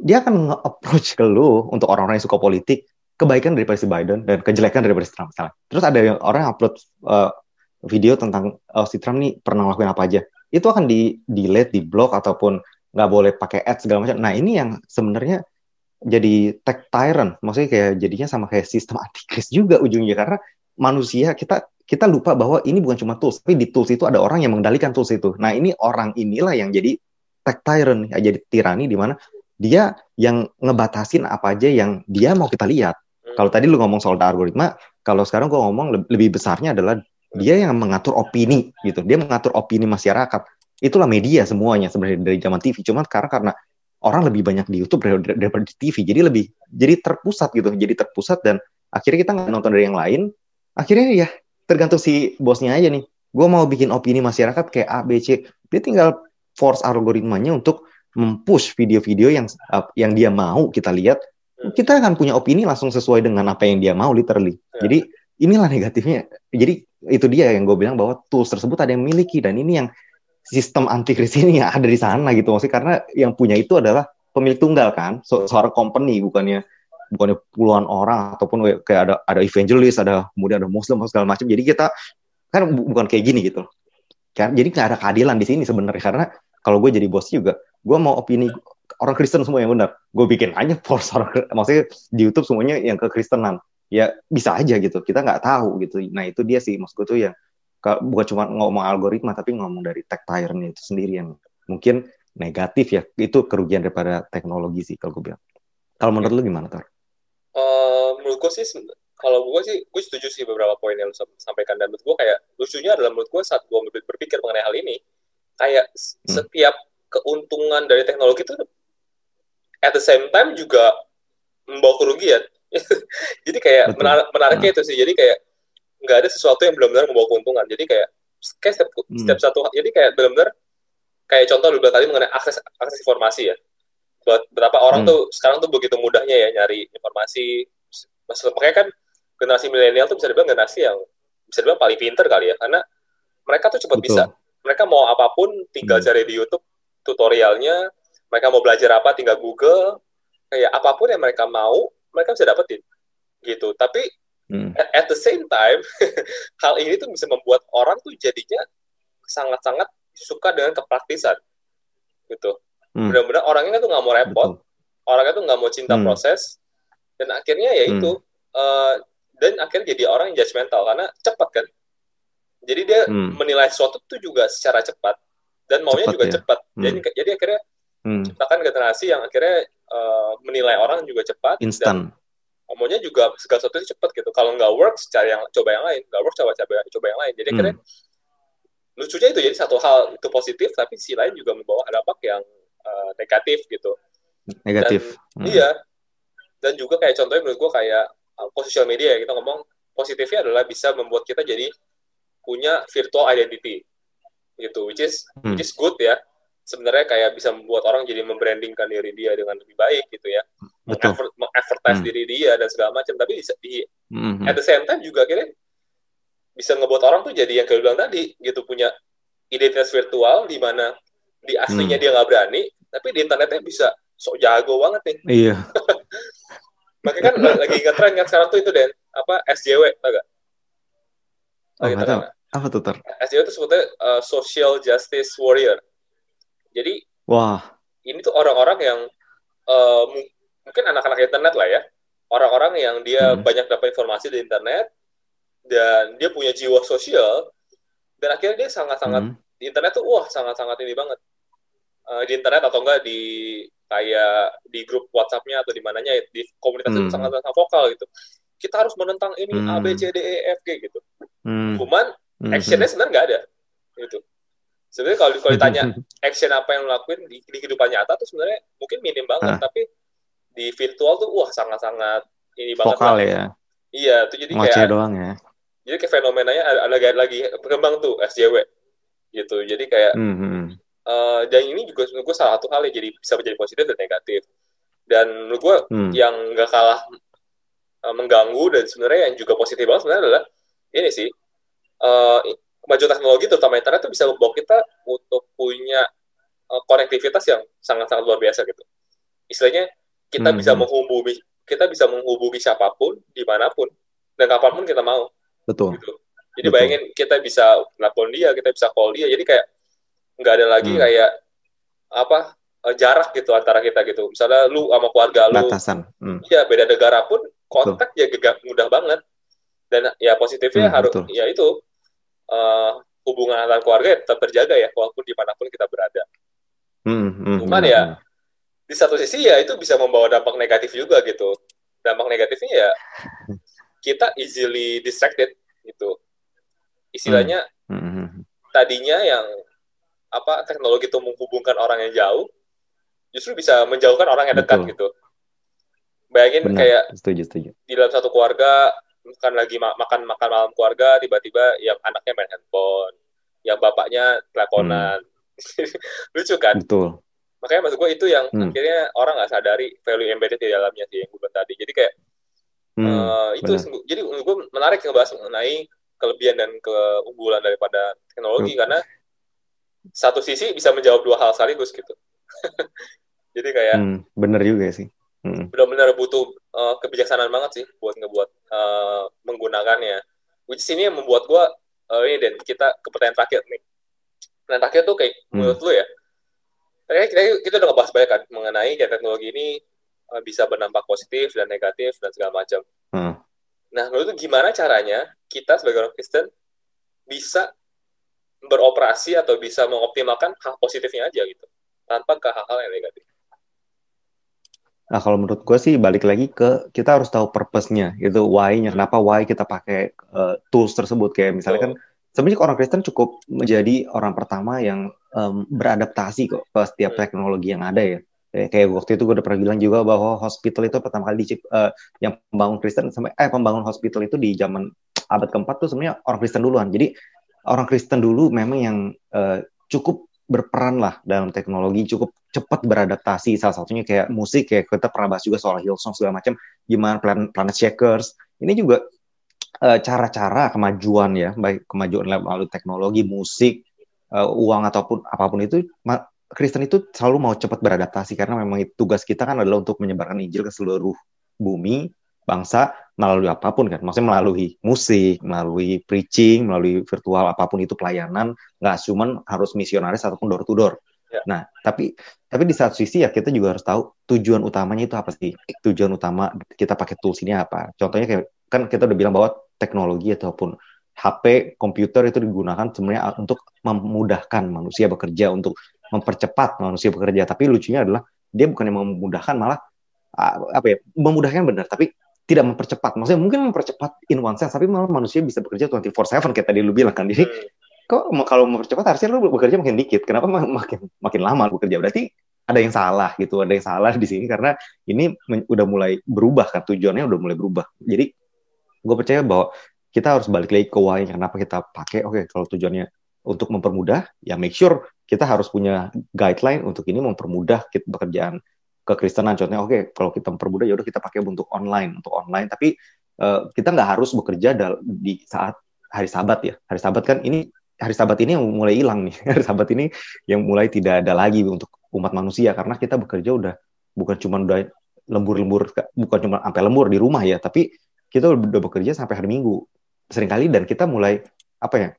dia akan nge-approach ke lu untuk orang-orang yang suka politik kebaikan daripada si Biden dan kejelekan daripada si Trump misalnya. Terus ada yang orang yang upload uh, video tentang oh, si Trump nih pernah ngelakuin apa aja. Itu akan di delete, di block ataupun nggak boleh pakai ads segala macam. Nah ini yang sebenarnya jadi tech tyrant, maksudnya kayak jadinya sama kayak sistem antikris juga ujungnya karena manusia kita kita lupa bahwa ini bukan cuma tools, tapi di tools itu ada orang yang mengendalikan tools itu. Nah ini orang inilah yang jadi tech tyrant, ya, jadi tirani di mana dia yang ngebatasin apa aja yang dia mau kita lihat. Kalau tadi lu ngomong soal algoritma, kalau sekarang gua ngomong lebih besarnya adalah dia yang mengatur opini gitu. Dia mengatur opini masyarakat. Itulah media semuanya sebenarnya dari zaman TV. Cuma karena karena orang lebih banyak di YouTube daripada di TV, jadi lebih jadi terpusat gitu. Jadi terpusat dan akhirnya kita nggak nonton dari yang lain. Akhirnya ya tergantung si bosnya aja nih. Gue mau bikin opini masyarakat kayak A, B, C. Dia tinggal force algoritmanya untuk mempush video-video yang yang dia mau kita lihat. Kita akan punya opini langsung sesuai dengan apa yang dia mau literally. Ya. Jadi inilah negatifnya. Jadi itu dia yang gue bilang bahwa tools tersebut ada yang miliki dan ini yang sistem antikris ini yang ada di sana gitu maksudnya. Karena yang punya itu adalah pemilik tunggal kan? So, seorang company bukannya bukannya puluhan orang ataupun kayak ada ada evangelis ada kemudian ada muslim segala macam. Jadi kita kan bukan kayak gini gitu. Kan? Jadi nggak ada keadilan di sini sebenarnya. Karena kalau gue jadi bos juga gue mau opini orang Kristen semua yang benar. Gue bikin aja force orang, maksudnya di YouTube semuanya yang ke Kristenan. Ya bisa aja gitu. Kita nggak tahu gitu. Nah itu dia sih maksud gue tuh yang bukan cuma ngomong algoritma tapi ngomong dari tech tyrant itu sendiri yang mungkin negatif ya. Itu kerugian daripada teknologi sih kalau gue bilang. Kalau menurut lu gimana Tor? Uh, menurut gue sih kalau gue sih gue setuju sih beberapa poin yang lu sampaikan dan menurut gue kayak lucunya adalah menurut gue saat gue berpikir mengenai hal ini kayak hmm. setiap keuntungan dari teknologi itu at the same time juga membawa kerugian. jadi kayak menar menariknya nah. itu sih. Jadi kayak nggak ada sesuatu yang benar-benar membawa keuntungan. Jadi kayak kayak setiap, hmm. setiap satu jadi kayak benar-benar kayak contoh lu bilang tadi mengenai akses akses informasi ya. Buat berapa orang hmm. tuh sekarang tuh begitu mudahnya ya nyari informasi. Makanya kan generasi milenial tuh bisa dibilang generasi yang bisa dibilang paling pinter kali ya karena mereka tuh cepat bisa. Mereka mau apa pun tinggal hmm. cari di YouTube tutorialnya, mereka mau belajar apa tinggal Google kayak apa pun yang mereka mau mereka bisa dapetin gitu tapi hmm. at the same time hal ini tuh bisa membuat orang tuh jadinya sangat-sangat suka dengan kepraktisan gitu hmm. benar-benar orangnya tuh nggak mau repot Betul. orangnya tuh nggak mau cinta hmm. proses dan akhirnya ya itu hmm. uh, dan akhirnya jadi orang yang judgmental karena cepat kan jadi dia hmm. menilai sesuatu tuh juga secara cepat dan maunya cepat, juga ya? cepat hmm. jadi jadi akhirnya hmm. ciptakan generasi yang akhirnya uh, menilai orang juga cepat instan maunya juga segala sesuatu itu cepat gitu kalau nggak work cari yang coba yang lain nggak work coba coba coba yang lain jadi hmm. akhirnya lucunya itu jadi satu hal itu positif tapi si lain juga membawa dampak yang uh, negatif gitu negatif dan, hmm. iya dan juga kayak contohnya menurut gue kayak uh, sosial media ya kita ngomong positifnya adalah bisa membuat kita jadi punya virtual identity gitu which is hmm. which is good ya sebenarnya kayak bisa membuat orang jadi membrandingkan diri dia dengan lebih baik gitu ya mengadvertise hmm. diri dia dan segala macam tapi di, di hmm. at the same time juga kira bisa ngebuat orang tuh jadi yang kayak bilang tadi gitu punya identitas virtual di mana di aslinya hmm. dia nggak berani tapi di internetnya bisa sok jago banget nih iya makanya kan lagi ngetren kan sekarang tuh itu Den apa SJW tau gak? Oh, tahu. Apa tuh ter? SJW itu sebetulnya uh, Social Justice Warrior. Jadi, wah, ini tuh orang-orang yang uh, mungkin anak-anak internet lah ya, orang-orang yang dia hmm. banyak dapat informasi di internet dan dia punya jiwa sosial dan akhirnya dia sangat-sangat hmm. di internet tuh wah sangat-sangat ini banget uh, di internet atau enggak di kayak di grup WhatsApp-nya atau di mananya di komunitas hmm. itu sangat-sangat vokal gitu. Kita harus menentang ini hmm. A B C D E F G gitu. Hmm. Cuman hmm. actionnya sebenarnya nggak ada gitu. Sebenarnya kalau kalau ditanya action apa yang lo lakuin di, di kehidupan nyata tuh sebenarnya mungkin minim banget, ah. tapi di virtual tuh wah sangat-sangat ini banget. Vokal ya. Iya, tuh jadi kayak doang ya. Jadi kayak fenomenanya ada, ada lagi berkembang tuh SJW gitu. Jadi kayak mm -hmm uh, dan ini juga menurut gue salah satu hal yang jadi bisa menjadi positif dan negatif dan menurut gue hmm. yang gak kalah uh, mengganggu dan sebenarnya yang juga positif banget sebenarnya adalah ini sih uh, kemajuan teknologi terutama internet itu bisa membawa kita untuk punya uh, konektivitas yang sangat-sangat luar biasa gitu istilahnya kita hmm. bisa menghubungi kita bisa menghubungi siapa pun di mana pun dan kapan pun kita mau betul gitu. jadi betul. bayangin kita bisa nelfon dia kita bisa call dia jadi kayak nggak ada lagi hmm. kayak apa eh, jarak gitu antara kita gitu misalnya lu sama keluarga lu batasan hmm. ya beda negara pun kontak betul. ya mudah banget dan ya positifnya hmm, harus betul. ya itu uh, hubungan antar keluarga ya tetap terjaga ya walaupun di mana pun kita berada hmm, hmm, cuman hmm, ya hmm. di satu sisi ya itu bisa membawa dampak negatif juga gitu dampak negatifnya ya kita easily distracted gitu istilahnya hmm. Hmm. hmm. tadinya yang apa teknologi itu menghubungkan orang yang jauh justru bisa menjauhkan orang yang dekat Betul. gitu bayangin Benar. kayak setuju, setuju. di dalam satu keluarga makan lagi makan makan malam keluarga tiba-tiba yang anaknya main handphone yang bapaknya teleponan hmm. lucu kan Betul. makanya maksud gue itu yang hmm. akhirnya orang nggak sadari value embedded di dalamnya sih yang gue tadi jadi kayak hmm, uh, itu jadi gue menarik ngebahas mengenai kelebihan dan keunggulan daripada teknologi hmm. karena satu sisi bisa menjawab dua hal sekaligus gitu. Jadi kayak hmm, bener juga sih. Hmm. Benar-benar butuh uh, kebijaksanaan banget sih buat ngebuat uh, menggunakannya. Which sini yang membuat gue uh, ini dan kita ke pertanyaan terakhir nih. Pertanyaan terakhir tuh kayak hmm. menurut lu ya. Kayak kita, kita udah ngebahas banyak kan mengenai kayak teknologi ini uh, bisa berdampak positif dan negatif dan segala macam. Hmm. Nah, menurut lu gimana caranya kita sebagai orang Kristen bisa beroperasi atau bisa mengoptimalkan hal positifnya aja gitu tanpa ke hal-hal yang negatif. Nah kalau menurut gue sih balik lagi ke kita harus tahu purpose-nya itu why-nya kenapa why kita pakai uh, tools tersebut kayak misalnya oh. kan sebenarnya orang Kristen cukup menjadi orang pertama yang um, beradaptasi kok ke setiap hmm. teknologi yang ada ya kayak waktu itu gue udah pernah bilang juga bahwa hospital itu pertama kali dicip uh, yang pembangun Kristen sampai eh pembangun hospital itu di zaman abad keempat tuh sebenarnya orang Kristen duluan jadi orang Kristen dulu memang yang uh, cukup berperan lah dalam teknologi cukup cepat beradaptasi. Salah satunya kayak musik kayak kita pernah bahas juga soal Hillsong segala macam gimana planet, planet Checkers ini juga eh, cara-cara kemajuan ya baik kemajuan melalui teknologi musik uh, uang ataupun apa pun itu Kristen itu selalu mau cepat beradaptasi karena memang tugas kita kan adalah untuk menyebarkan Injil ke seluruh bumi bangsa melalui apa pun kan, maksudnya melalui musik, melalui preaching, melalui virtual apa pun itu pelayanan, nggak cuma harus misionaris ataupun door to door. Ya. Nah, tapi tapi di satu sisi ya kita juga harus tahu tujuan utamanya itu apa sih? Tujuan utama kita pakai tools ini apa? Contohnya kayak kan kita udah bilang bahwa teknologi ataupun HP, komputer itu digunakan sebenarnya untuk memudahkan manusia bekerja, untuk mempercepat manusia bekerja. Tapi lucunya adalah dia bukan yang memudahkan malah apa ya memudahkan benar tapi tidak mempercepat. Maksudnya mungkin mempercepat in one sense, tapi malah manusia bisa bekerja 24/7 kayak tadi lu bilang kan. Jadi hmm. kok kalau mempercepat harusnya lu bekerja makin dikit. Kenapa makin makin lama bekerja? Berarti ada yang salah gitu, ada yang salah di sini karena ini udah mulai berubah kan tujuannya udah mulai berubah. Jadi gue percaya bahwa kita harus balik lagi ke why kenapa kita pakai. Oke, okay, kalau tujuannya untuk mempermudah, ya make sure kita harus punya guideline untuk ini mempermudah kita pekerjaan kekristenan. Contohnya oke okay, kalau kita mempermudah ya udah kita pakai untuk online untuk online. Tapi uh, kita nggak harus bekerja di saat hari sabat ya. Hari sabat kan ini hari sabat ini yang mulai hilang nih. Hari sabat ini yang mulai tidak ada lagi untuk umat manusia. Karena kita bekerja udah bukan cuma udah lembur-lembur bukan cuma sampai lembur di rumah ya tapi kita udah bekerja sampai hari minggu. Seringkali dan kita mulai apa ya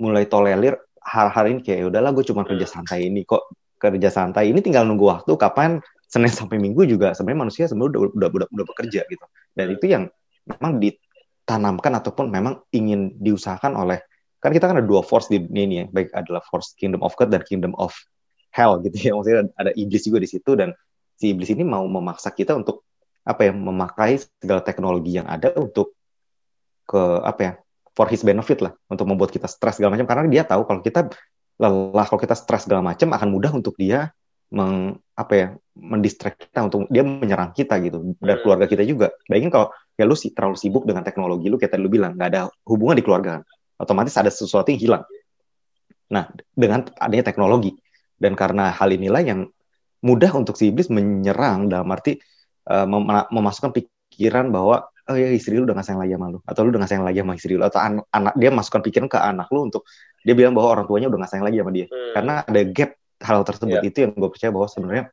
mulai tolerir hal-hal ini kayak ya udahlah gue cuma kerja santai ini kok kerja santai ini tinggal nunggu waktu kapan Senin sampai Minggu juga sebenarnya manusia sebenarnya udah, udah udah udah bekerja gitu. Dan itu yang memang ditanamkan ataupun memang ingin diusahakan oleh kan kita kan ada dua force di dunia ini ya, baik adalah force kingdom of God dan kingdom of hell gitu ya. Maksudnya ada iblis juga di situ dan si iblis ini mau memaksa kita untuk apa ya memakai segala teknologi yang ada untuk ke apa ya for his benefit lah untuk membuat kita stres segala macam karena dia tahu kalau kita lelah kalau kita stres segala macam akan mudah untuk dia meng apa ya mendistract kita untuk dia menyerang kita gitu dan hmm. keluarga kita juga. Bayangin kalau ya lu sih terlalu sibuk dengan teknologi lu kayak tadi lu bilang nggak ada hubungan di keluarga kan. Otomatis ada sesuatu yang hilang. Nah, dengan adanya teknologi dan karena hal inilah yang mudah untuk si iblis menyerang dalam arti uh, mem memasukkan pikiran bahwa oh ya istri lu udah gak sayang lagi sama lu atau lu udah gak sayang lagi sama istri lu atau an anak dia masukkan pikiran ke anak lu untuk dia bilang bahwa orang tuanya udah gak sayang lagi sama dia hmm. karena ada gap hal tersebut yeah. itu yang gue percaya bahwa sebenarnya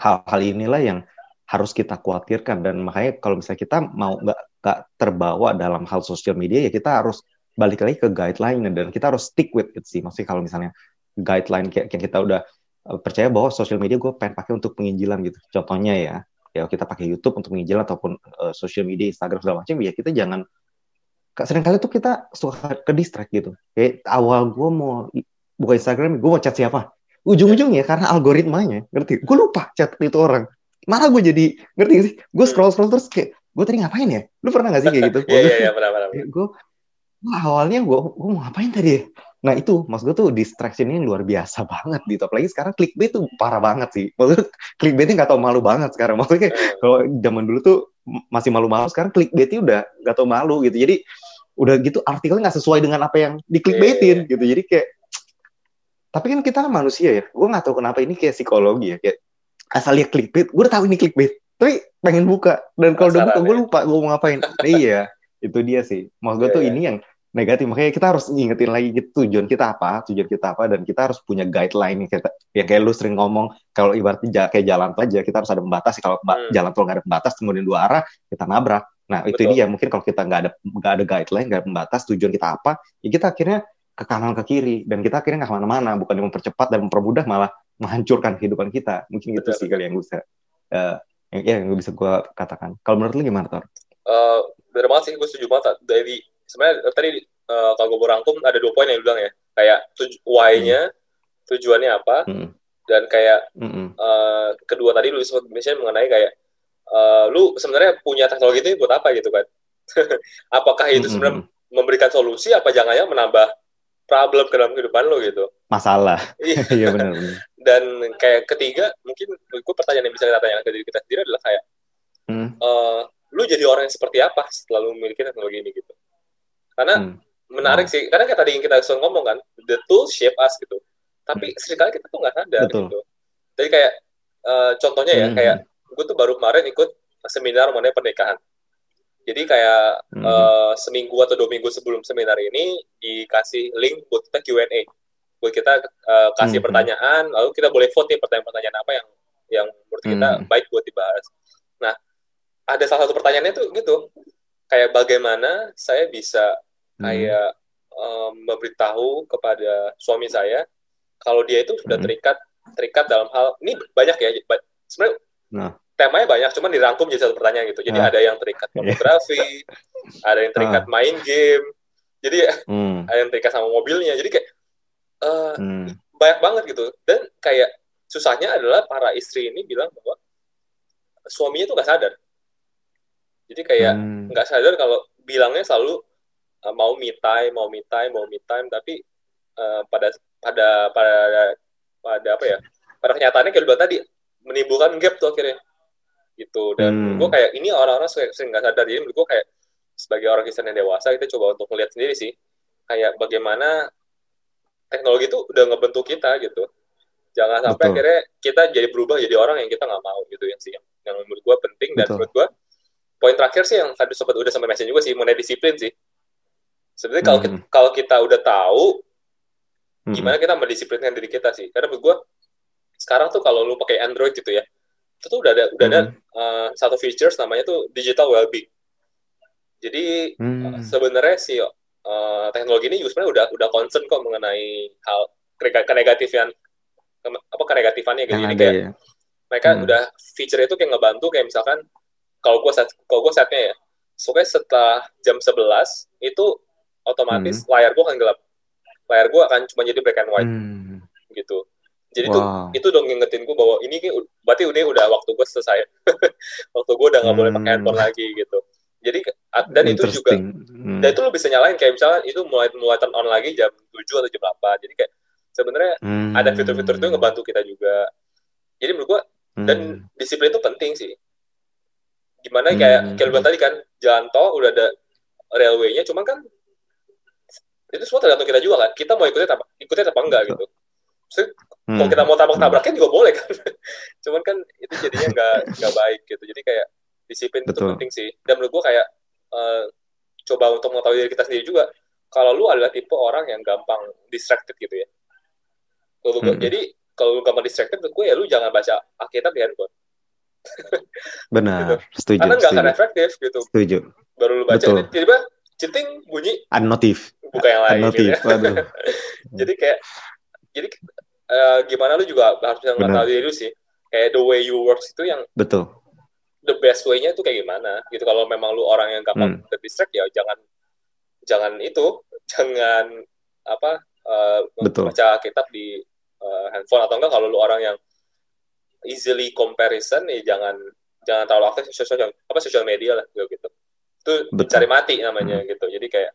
hal-hal inilah yang harus kita khawatirkan. Dan makanya kalau misalnya kita mau nggak nggak terbawa dalam hal sosial media ya kita harus balik lagi ke guideline dan kita harus stick with it sih. Maksudnya kalau misalnya guideline kayak, kayak kita udah uh, percaya bahwa sosial media gue pengen pakai untuk penginjilan gitu. Contohnya ya ya kita pakai YouTube untuk penginjilan ataupun uh, sosial media Instagram segala macam ya kita jangan sering kali tuh kita suka ke distract gitu. Kayak awal gue mau buka Instagram gue mau chat siapa ujung-ujungnya karena algoritmanya. Ngerti? Gue lupa chat itu orang. Malah gue jadi ngerti gak sih? Gue scroll scroll terus kayak gue tadi ngapain ya? Lu pernah gak sih kayak gitu? Iya iya pernah pernah gue awalnya gue gue mau ngapain tadi ya? Nah itu maksud gue tuh distraction ini luar biasa banget gitu. Apalagi sekarang clickbait tuh parah banget sih. Maksudnya clickbaitnya nggak tau malu banget sekarang. Maksudnya hmm. kalau zaman dulu tuh masih malu-malu sekarang clickbaitnya udah nggak tau malu gitu. Jadi udah gitu artikelnya nggak sesuai dengan apa yang di clickbaitin yeah, yeah. gitu. Jadi kayak tapi kan kita kan manusia ya. Gue nggak tahu kenapa ini kayak psikologi ya. Kayak asal lihat clickbait, gue udah tahu ini clickbait. Tapi pengen buka. Dan kalau udah buka, gue lupa gue mau ngapain. iya, itu dia sih. Maksud gue yeah, tuh yeah. ini yang negatif. Makanya kita harus ngingetin lagi gitu, tujuan kita apa, tujuan kita apa, dan kita harus punya guideline yang kayak, yang kayak lu sering ngomong, kalau ibaratnya kayak jalan aja, kita harus ada pembatas. Kalau hmm. jalan tol nggak ada pembatas, kemudian dua arah, kita nabrak. Nah, Betul. itu dia. Mungkin kalau kita nggak ada nggak ada guideline, nggak ada pembatas, tujuan kita apa, ya kita akhirnya ke kanan ke kiri dan kita akhirnya nggak ke mana-mana bukan mempercepat dan mempermudah malah menghancurkan kehidupan kita mungkin itu sih kali yang bisa uh, yang, ya, yang bisa gue katakan kalau menurut lu gimana Tor? Uh, bener banget sih gue setuju banget dari sebenarnya tadi uh, kalau gue berangkum ada dua poin yang lu bilang ya kayak tuj why-nya hmm. tujuannya apa hmm. dan kayak hmm. uh, kedua tadi lu sempat mengenai kayak uh, lu sebenarnya punya teknologi itu buat apa gitu kan apakah itu sebenarnya memberikan solusi apa jangan-jangan menambah problem ke dalam kehidupan lo gitu. Masalah. Iya, iya benar. Dan kayak ketiga, mungkin gue pertanyaan yang bisa kita tanyakan ke diri kita sendiri adalah kayak, hmm. uh, lu jadi orang yang seperti apa setelah lu memiliki teknologi ini gitu. Karena hmm. menarik oh. sih, karena kayak tadi yang kita sering ngomong kan, the tool shape us gitu. Tapi hmm. sering kali kita tuh nggak sadar Betul. gitu. Jadi kayak uh, contohnya ya, hmm. kayak gue tuh baru kemarin ikut seminar mengenai pernikahan. Jadi kayak hmm. uh, seminggu atau dua minggu sebelum seminar ini dikasih link buat kita Q&A, buat kita uh, kasih hmm. pertanyaan, lalu kita boleh vote nih pertanyaan-pertanyaan apa yang yang menurut kita hmm. baik buat dibahas. Nah, ada salah satu pertanyaannya tuh gitu, kayak bagaimana saya bisa hmm. kayak um, memberitahu kepada suami saya kalau dia itu sudah hmm. terikat terikat dalam hal ini banyak ya sebenarnya nah. Temanya banyak cuman dirangkum jadi satu pertanyaan gitu jadi nah. ada yang terikat iya. pornografi ada yang terikat nah. main game jadi hmm. ada yang terikat sama mobilnya jadi kayak uh, hmm. banyak banget gitu dan kayak susahnya adalah para istri ini bilang bahwa suaminya tuh gak sadar jadi kayak hmm. nggak hmm. sadar kalau bilangnya selalu uh, mau me time mau me time mau me time tapi uh, pada pada pada pada apa ya pada kenyataannya kayak bilang tadi menimbulkan gap tuh akhirnya gitu dan hmm. gue kayak ini orang-orang sering nggak sadar jadi menurut gue kayak sebagai orang Kristen yang dewasa kita coba untuk melihat sendiri sih kayak bagaimana teknologi itu udah ngebentuk kita gitu jangan sampai Betul. akhirnya kita jadi berubah jadi orang yang kita nggak mau gitu yang sih yang, yang menurut gue penting dan Betul. menurut gue poin terakhir sih yang tadi sobat udah sampai mention juga sih mengenai disiplin sih sebenarnya kalau hmm. kita, kalau kita udah tahu hmm. gimana kita mendisiplinkan diri kita sih karena menurut gue sekarang tuh kalau lu pakai Android gitu ya itu tuh udah ada udah ada uh, satu features namanya tuh digital well-being jadi hmm. uh, sebenarnya sih uh, teknologi ini juga sebenarnya udah udah concern kok mengenai hal kenegatifan apa kenegatifan gitu. Jadi kayak ya. mereka hmm. udah feature itu kayak ngebantu kayak misalkan kalau gue set kalau gue setnya ya, pokoknya setelah jam 11 itu otomatis hmm. layar gue akan gelap. Layar gue akan cuma jadi black and white. Hmm. Jadi wow. itu itu dong ngingetin gue bahwa ini berarti ini udah waktu gue selesai. waktu gue udah nggak hmm. boleh pakai hmm. handphone lagi gitu. Jadi dan itu juga hmm. dan itu lo bisa nyalain kayak misalnya itu mulai mulai turn on lagi jam 7 atau jam 8. Jadi kayak sebenarnya hmm. ada fitur-fitur itu ngebantu kita juga. Jadi menurut gue hmm. dan disiplin itu penting sih. Gimana kayak hmm. kayak tadi kan jalan tol udah ada railway-nya, cuman kan itu semua tergantung kita juga kan. Kita mau ikutin apa ikutin apa enggak gitu. Maksudnya, hmm. kalau kita mau tabrak-tabrakin juga boleh kan. cuman kan itu jadinya nggak nggak baik gitu. Jadi kayak disiplin Betul. itu penting sih dan menurut gue kayak uh, coba untuk mengetahui diri kita sendiri juga kalau lu adalah tipe orang yang gampang distracted gitu ya kalau hmm. jadi kalau lu gampang distracted menurut gue ya lu jangan baca Alkitab di handphone benar gitu. setuju karena nggak akan efektif gitu setuju baru lu baca tiba-tiba cheating bunyi unnotif bukan yang lain unnotif gitu ya. jadi kayak jadi uh, gimana lu juga harus mengetahui diri lu sih. Kayak the way you works itu yang betul. the best way-nya itu kayak gimana? Gitu kalau memang lu orang yang gampang hmm. distract ya jangan jangan itu jangan apa uh, baca kitab di uh, handphone. Atau enggak kalau lu orang yang easily comparison ya jangan jangan terlalu aktif sosial apa sosial media lah gitu gitu. Itu cari mati namanya hmm. gitu. Jadi kayak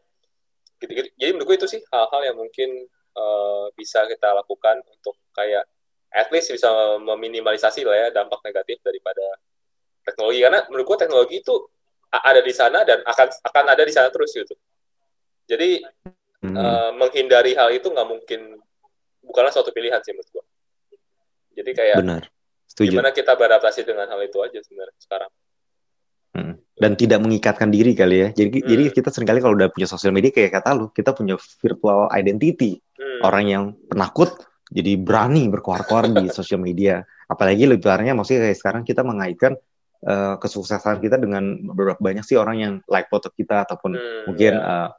gitu, gitu jadi menurut gue itu sih hal-hal yang mungkin uh, bisa kita lakukan untuk kayak at least bisa meminimalisasi lah ya dampak negatif daripada teknologi karena menurut gue teknologi itu ada di sana dan akan akan ada di sana terus gitu jadi hmm. uh, menghindari hal itu nggak mungkin bukanlah suatu pilihan sih menurut gue jadi kayak benar Setuju. gimana kita beradaptasi dengan hal itu aja sebenarnya sekarang hmm. Dan tidak mengikatkan diri kali ya jadi hmm. jadi kita sering kali kalau udah punya sosial media kayak kata lu kita punya virtual identity hmm. orang yang penakut jadi berani berkuar-kuar di sosial media apalagi lebarnya maksudnya kayak sekarang kita mengaitkan uh, kesuksesan kita dengan beberapa banyak sih orang yang like foto kita ataupun hmm, mungkin yeah. uh,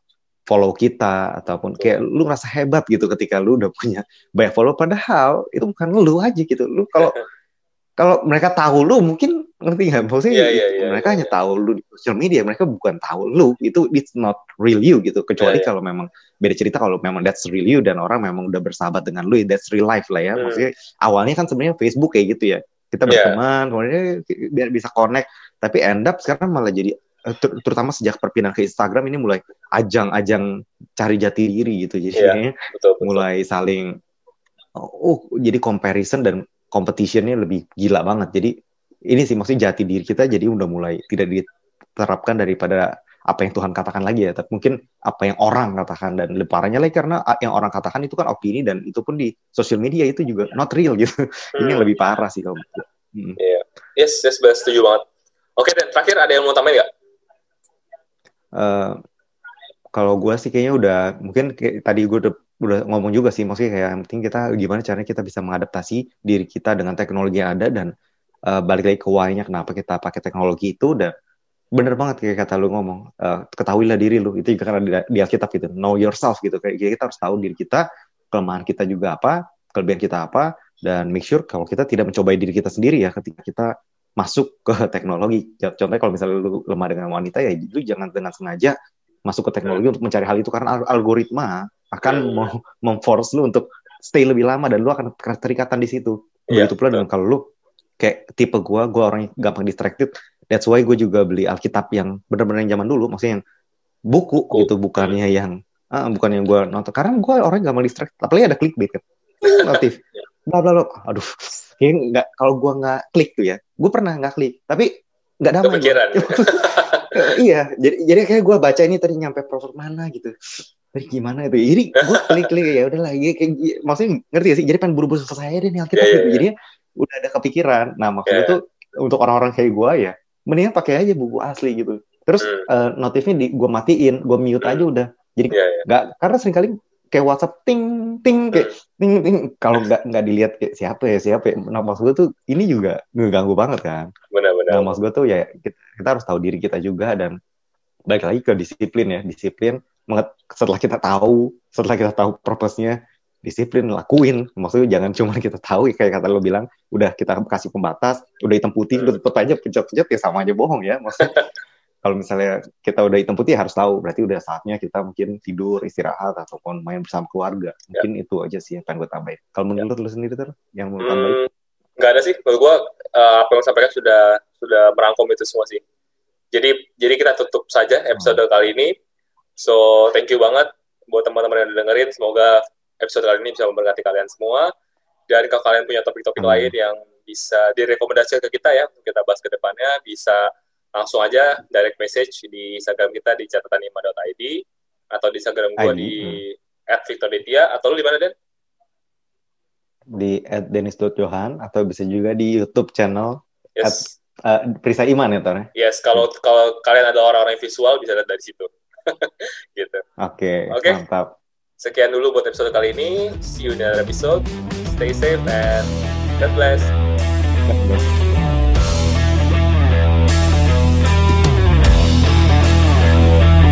follow kita ataupun kayak lu ngerasa hebat gitu ketika lu udah punya banyak follow padahal itu bukan lu aja gitu lu kalau kalau mereka tahu lu mungkin ngerti nggak maksudnya yeah, yeah, yeah, mereka yeah, hanya yeah. tahu lu di sosial media mereka bukan tahu lu itu it's not real you gitu kecuali yeah, yeah. kalau memang beda cerita kalau memang that's real you dan orang memang udah bersahabat dengan lu that's real life lah ya hmm. maksudnya awalnya kan sebenarnya Facebook kayak gitu ya kita iya. berteman yeah. kemudian biar bisa connect tapi end up sekarang malah jadi eh, ter terutama sejak perpindahan ke Instagram ini mulai ajang-ajang cari jati diri gitu jadi yeah, betul, betul. mulai saling oh jadi comparison dan competitionnya lebih gila banget jadi ini sih maksudnya jati diri kita jadi udah mulai tidak diterapkan daripada apa yang Tuhan katakan lagi ya, tapi mungkin apa yang orang katakan dan lebarannya lagi karena yang orang katakan itu kan opini dan itu pun di sosial media itu juga not real gitu. Hmm. Ini yang lebih parah sih kalau menurut hmm. Iya. Yes, yes, benar setuju banget. Oke, dan terakhir ada yang mau tambahin nggak? Uh, kalau gue sih kayaknya udah mungkin kayak, tadi gue udah, udah ngomong juga sih maksudnya kayak yang penting kita gimana caranya kita bisa mengadaptasi diri kita dengan teknologi yang ada dan uh, balik lagi ke why-nya kenapa kita pakai teknologi itu dan bener banget kayak kata lu ngomong uh, ketahuilah diri lu itu juga karena di, di Alkitab gitu know yourself gitu kayak kita harus tahu diri kita kelemahan kita juga apa kelebihan kita apa dan make sure kalau kita tidak mencobai diri kita sendiri ya ketika kita masuk ke teknologi contohnya kalau misalnya lu lemah dengan wanita ya lu jangan dengan sengaja masuk ke teknologi hmm. untuk mencari hal itu karena algoritma akan hmm. mau memforce lu untuk stay lebih lama dan lu akan terikatan di situ yeah. begitu pula dengan kalau lu kayak tipe gua gua orang yang gampang distracted That's why gue juga beli Alkitab yang benar-benar yang zaman dulu, maksudnya yang buku oh. gitu, bukannya yang uh, bukan yang gue nonton. Karena gue orang gak mau distract, apalagi ada clickbait kan, notif, bla bla bla. Aduh, kayak nggak kalau gue nggak klik tuh ya, gue pernah nggak klik, tapi nggak damai. Kepikiran. iya, jadi jadi kayak gue baca ini tadi nyampe profil mana gitu. Tadi gimana itu? Jadi gue klik-klik ya udah lagi kayak maksudnya ngerti gak sih? Jadi pengen buru-buru selesai deh nih Alkitab yeah, yeah, gitu. Yeah. Jadi udah ada kepikiran. Nah, maksudnya yeah. tuh untuk orang-orang kayak gue ya, mendingan pakai aja buku asli gitu terus hmm. uh, notifnya di gue matiin gue mute hmm. aja udah jadi yeah, yeah. Gak, karena sering kali kayak WhatsApp ting ting kayak hmm. ting ting kalau nggak nggak dilihat kayak siapa ya siapa ya nah maksud gue tuh ini juga ngeganggu banget kan benar-benar nah maksud gue tuh ya kita, kita harus tahu diri kita juga dan balik lagi ke disiplin ya disiplin setelah kita tahu setelah kita tahu purpose-nya disiplin lakuin. Maksudnya jangan cuma kita tahu kayak kata lo bilang udah kita kasih pembatas udah hitam putih udah tetap aja pencet-pencet ya sama aja bohong ya maksudnya. Kalau misalnya kita udah hitam putih harus tahu. Berarti udah saatnya kita mungkin tidur istirahat ataupun main bersama keluarga. Mungkin ya. itu aja sih yang pengen gue tambahin. Kalau ya. menurut ya. lo sendiri tuh yang mau tambahin? Hmm, nggak ada sih. Kalau gue uh, apa yang sampaikan sudah sudah merangkum itu semua sih. Jadi jadi kita tutup saja episode hmm. kali ini. So thank you banget buat teman-teman yang dengerin. Semoga episode kali ini bisa memberkati kalian semua. Dan kalau kalian punya topik-topik hmm. lain yang bisa direkomendasikan ke kita ya, untuk kita bahas ke depannya, bisa langsung aja direct message di Instagram kita di catatanima.id atau di Instagram gue di hmm. @victordetia atau lu di mana Den? Di @denis.johan atau bisa juga di YouTube channel yes. At, uh, Prisa Iman ya Tor? Yes, kalau kalau kalian ada orang-orang visual bisa lihat dari situ. gitu. Oke, okay, okay. mantap. Sekian dulu buat episode kali ini. See you in another episode. Stay safe and God bless. God bless.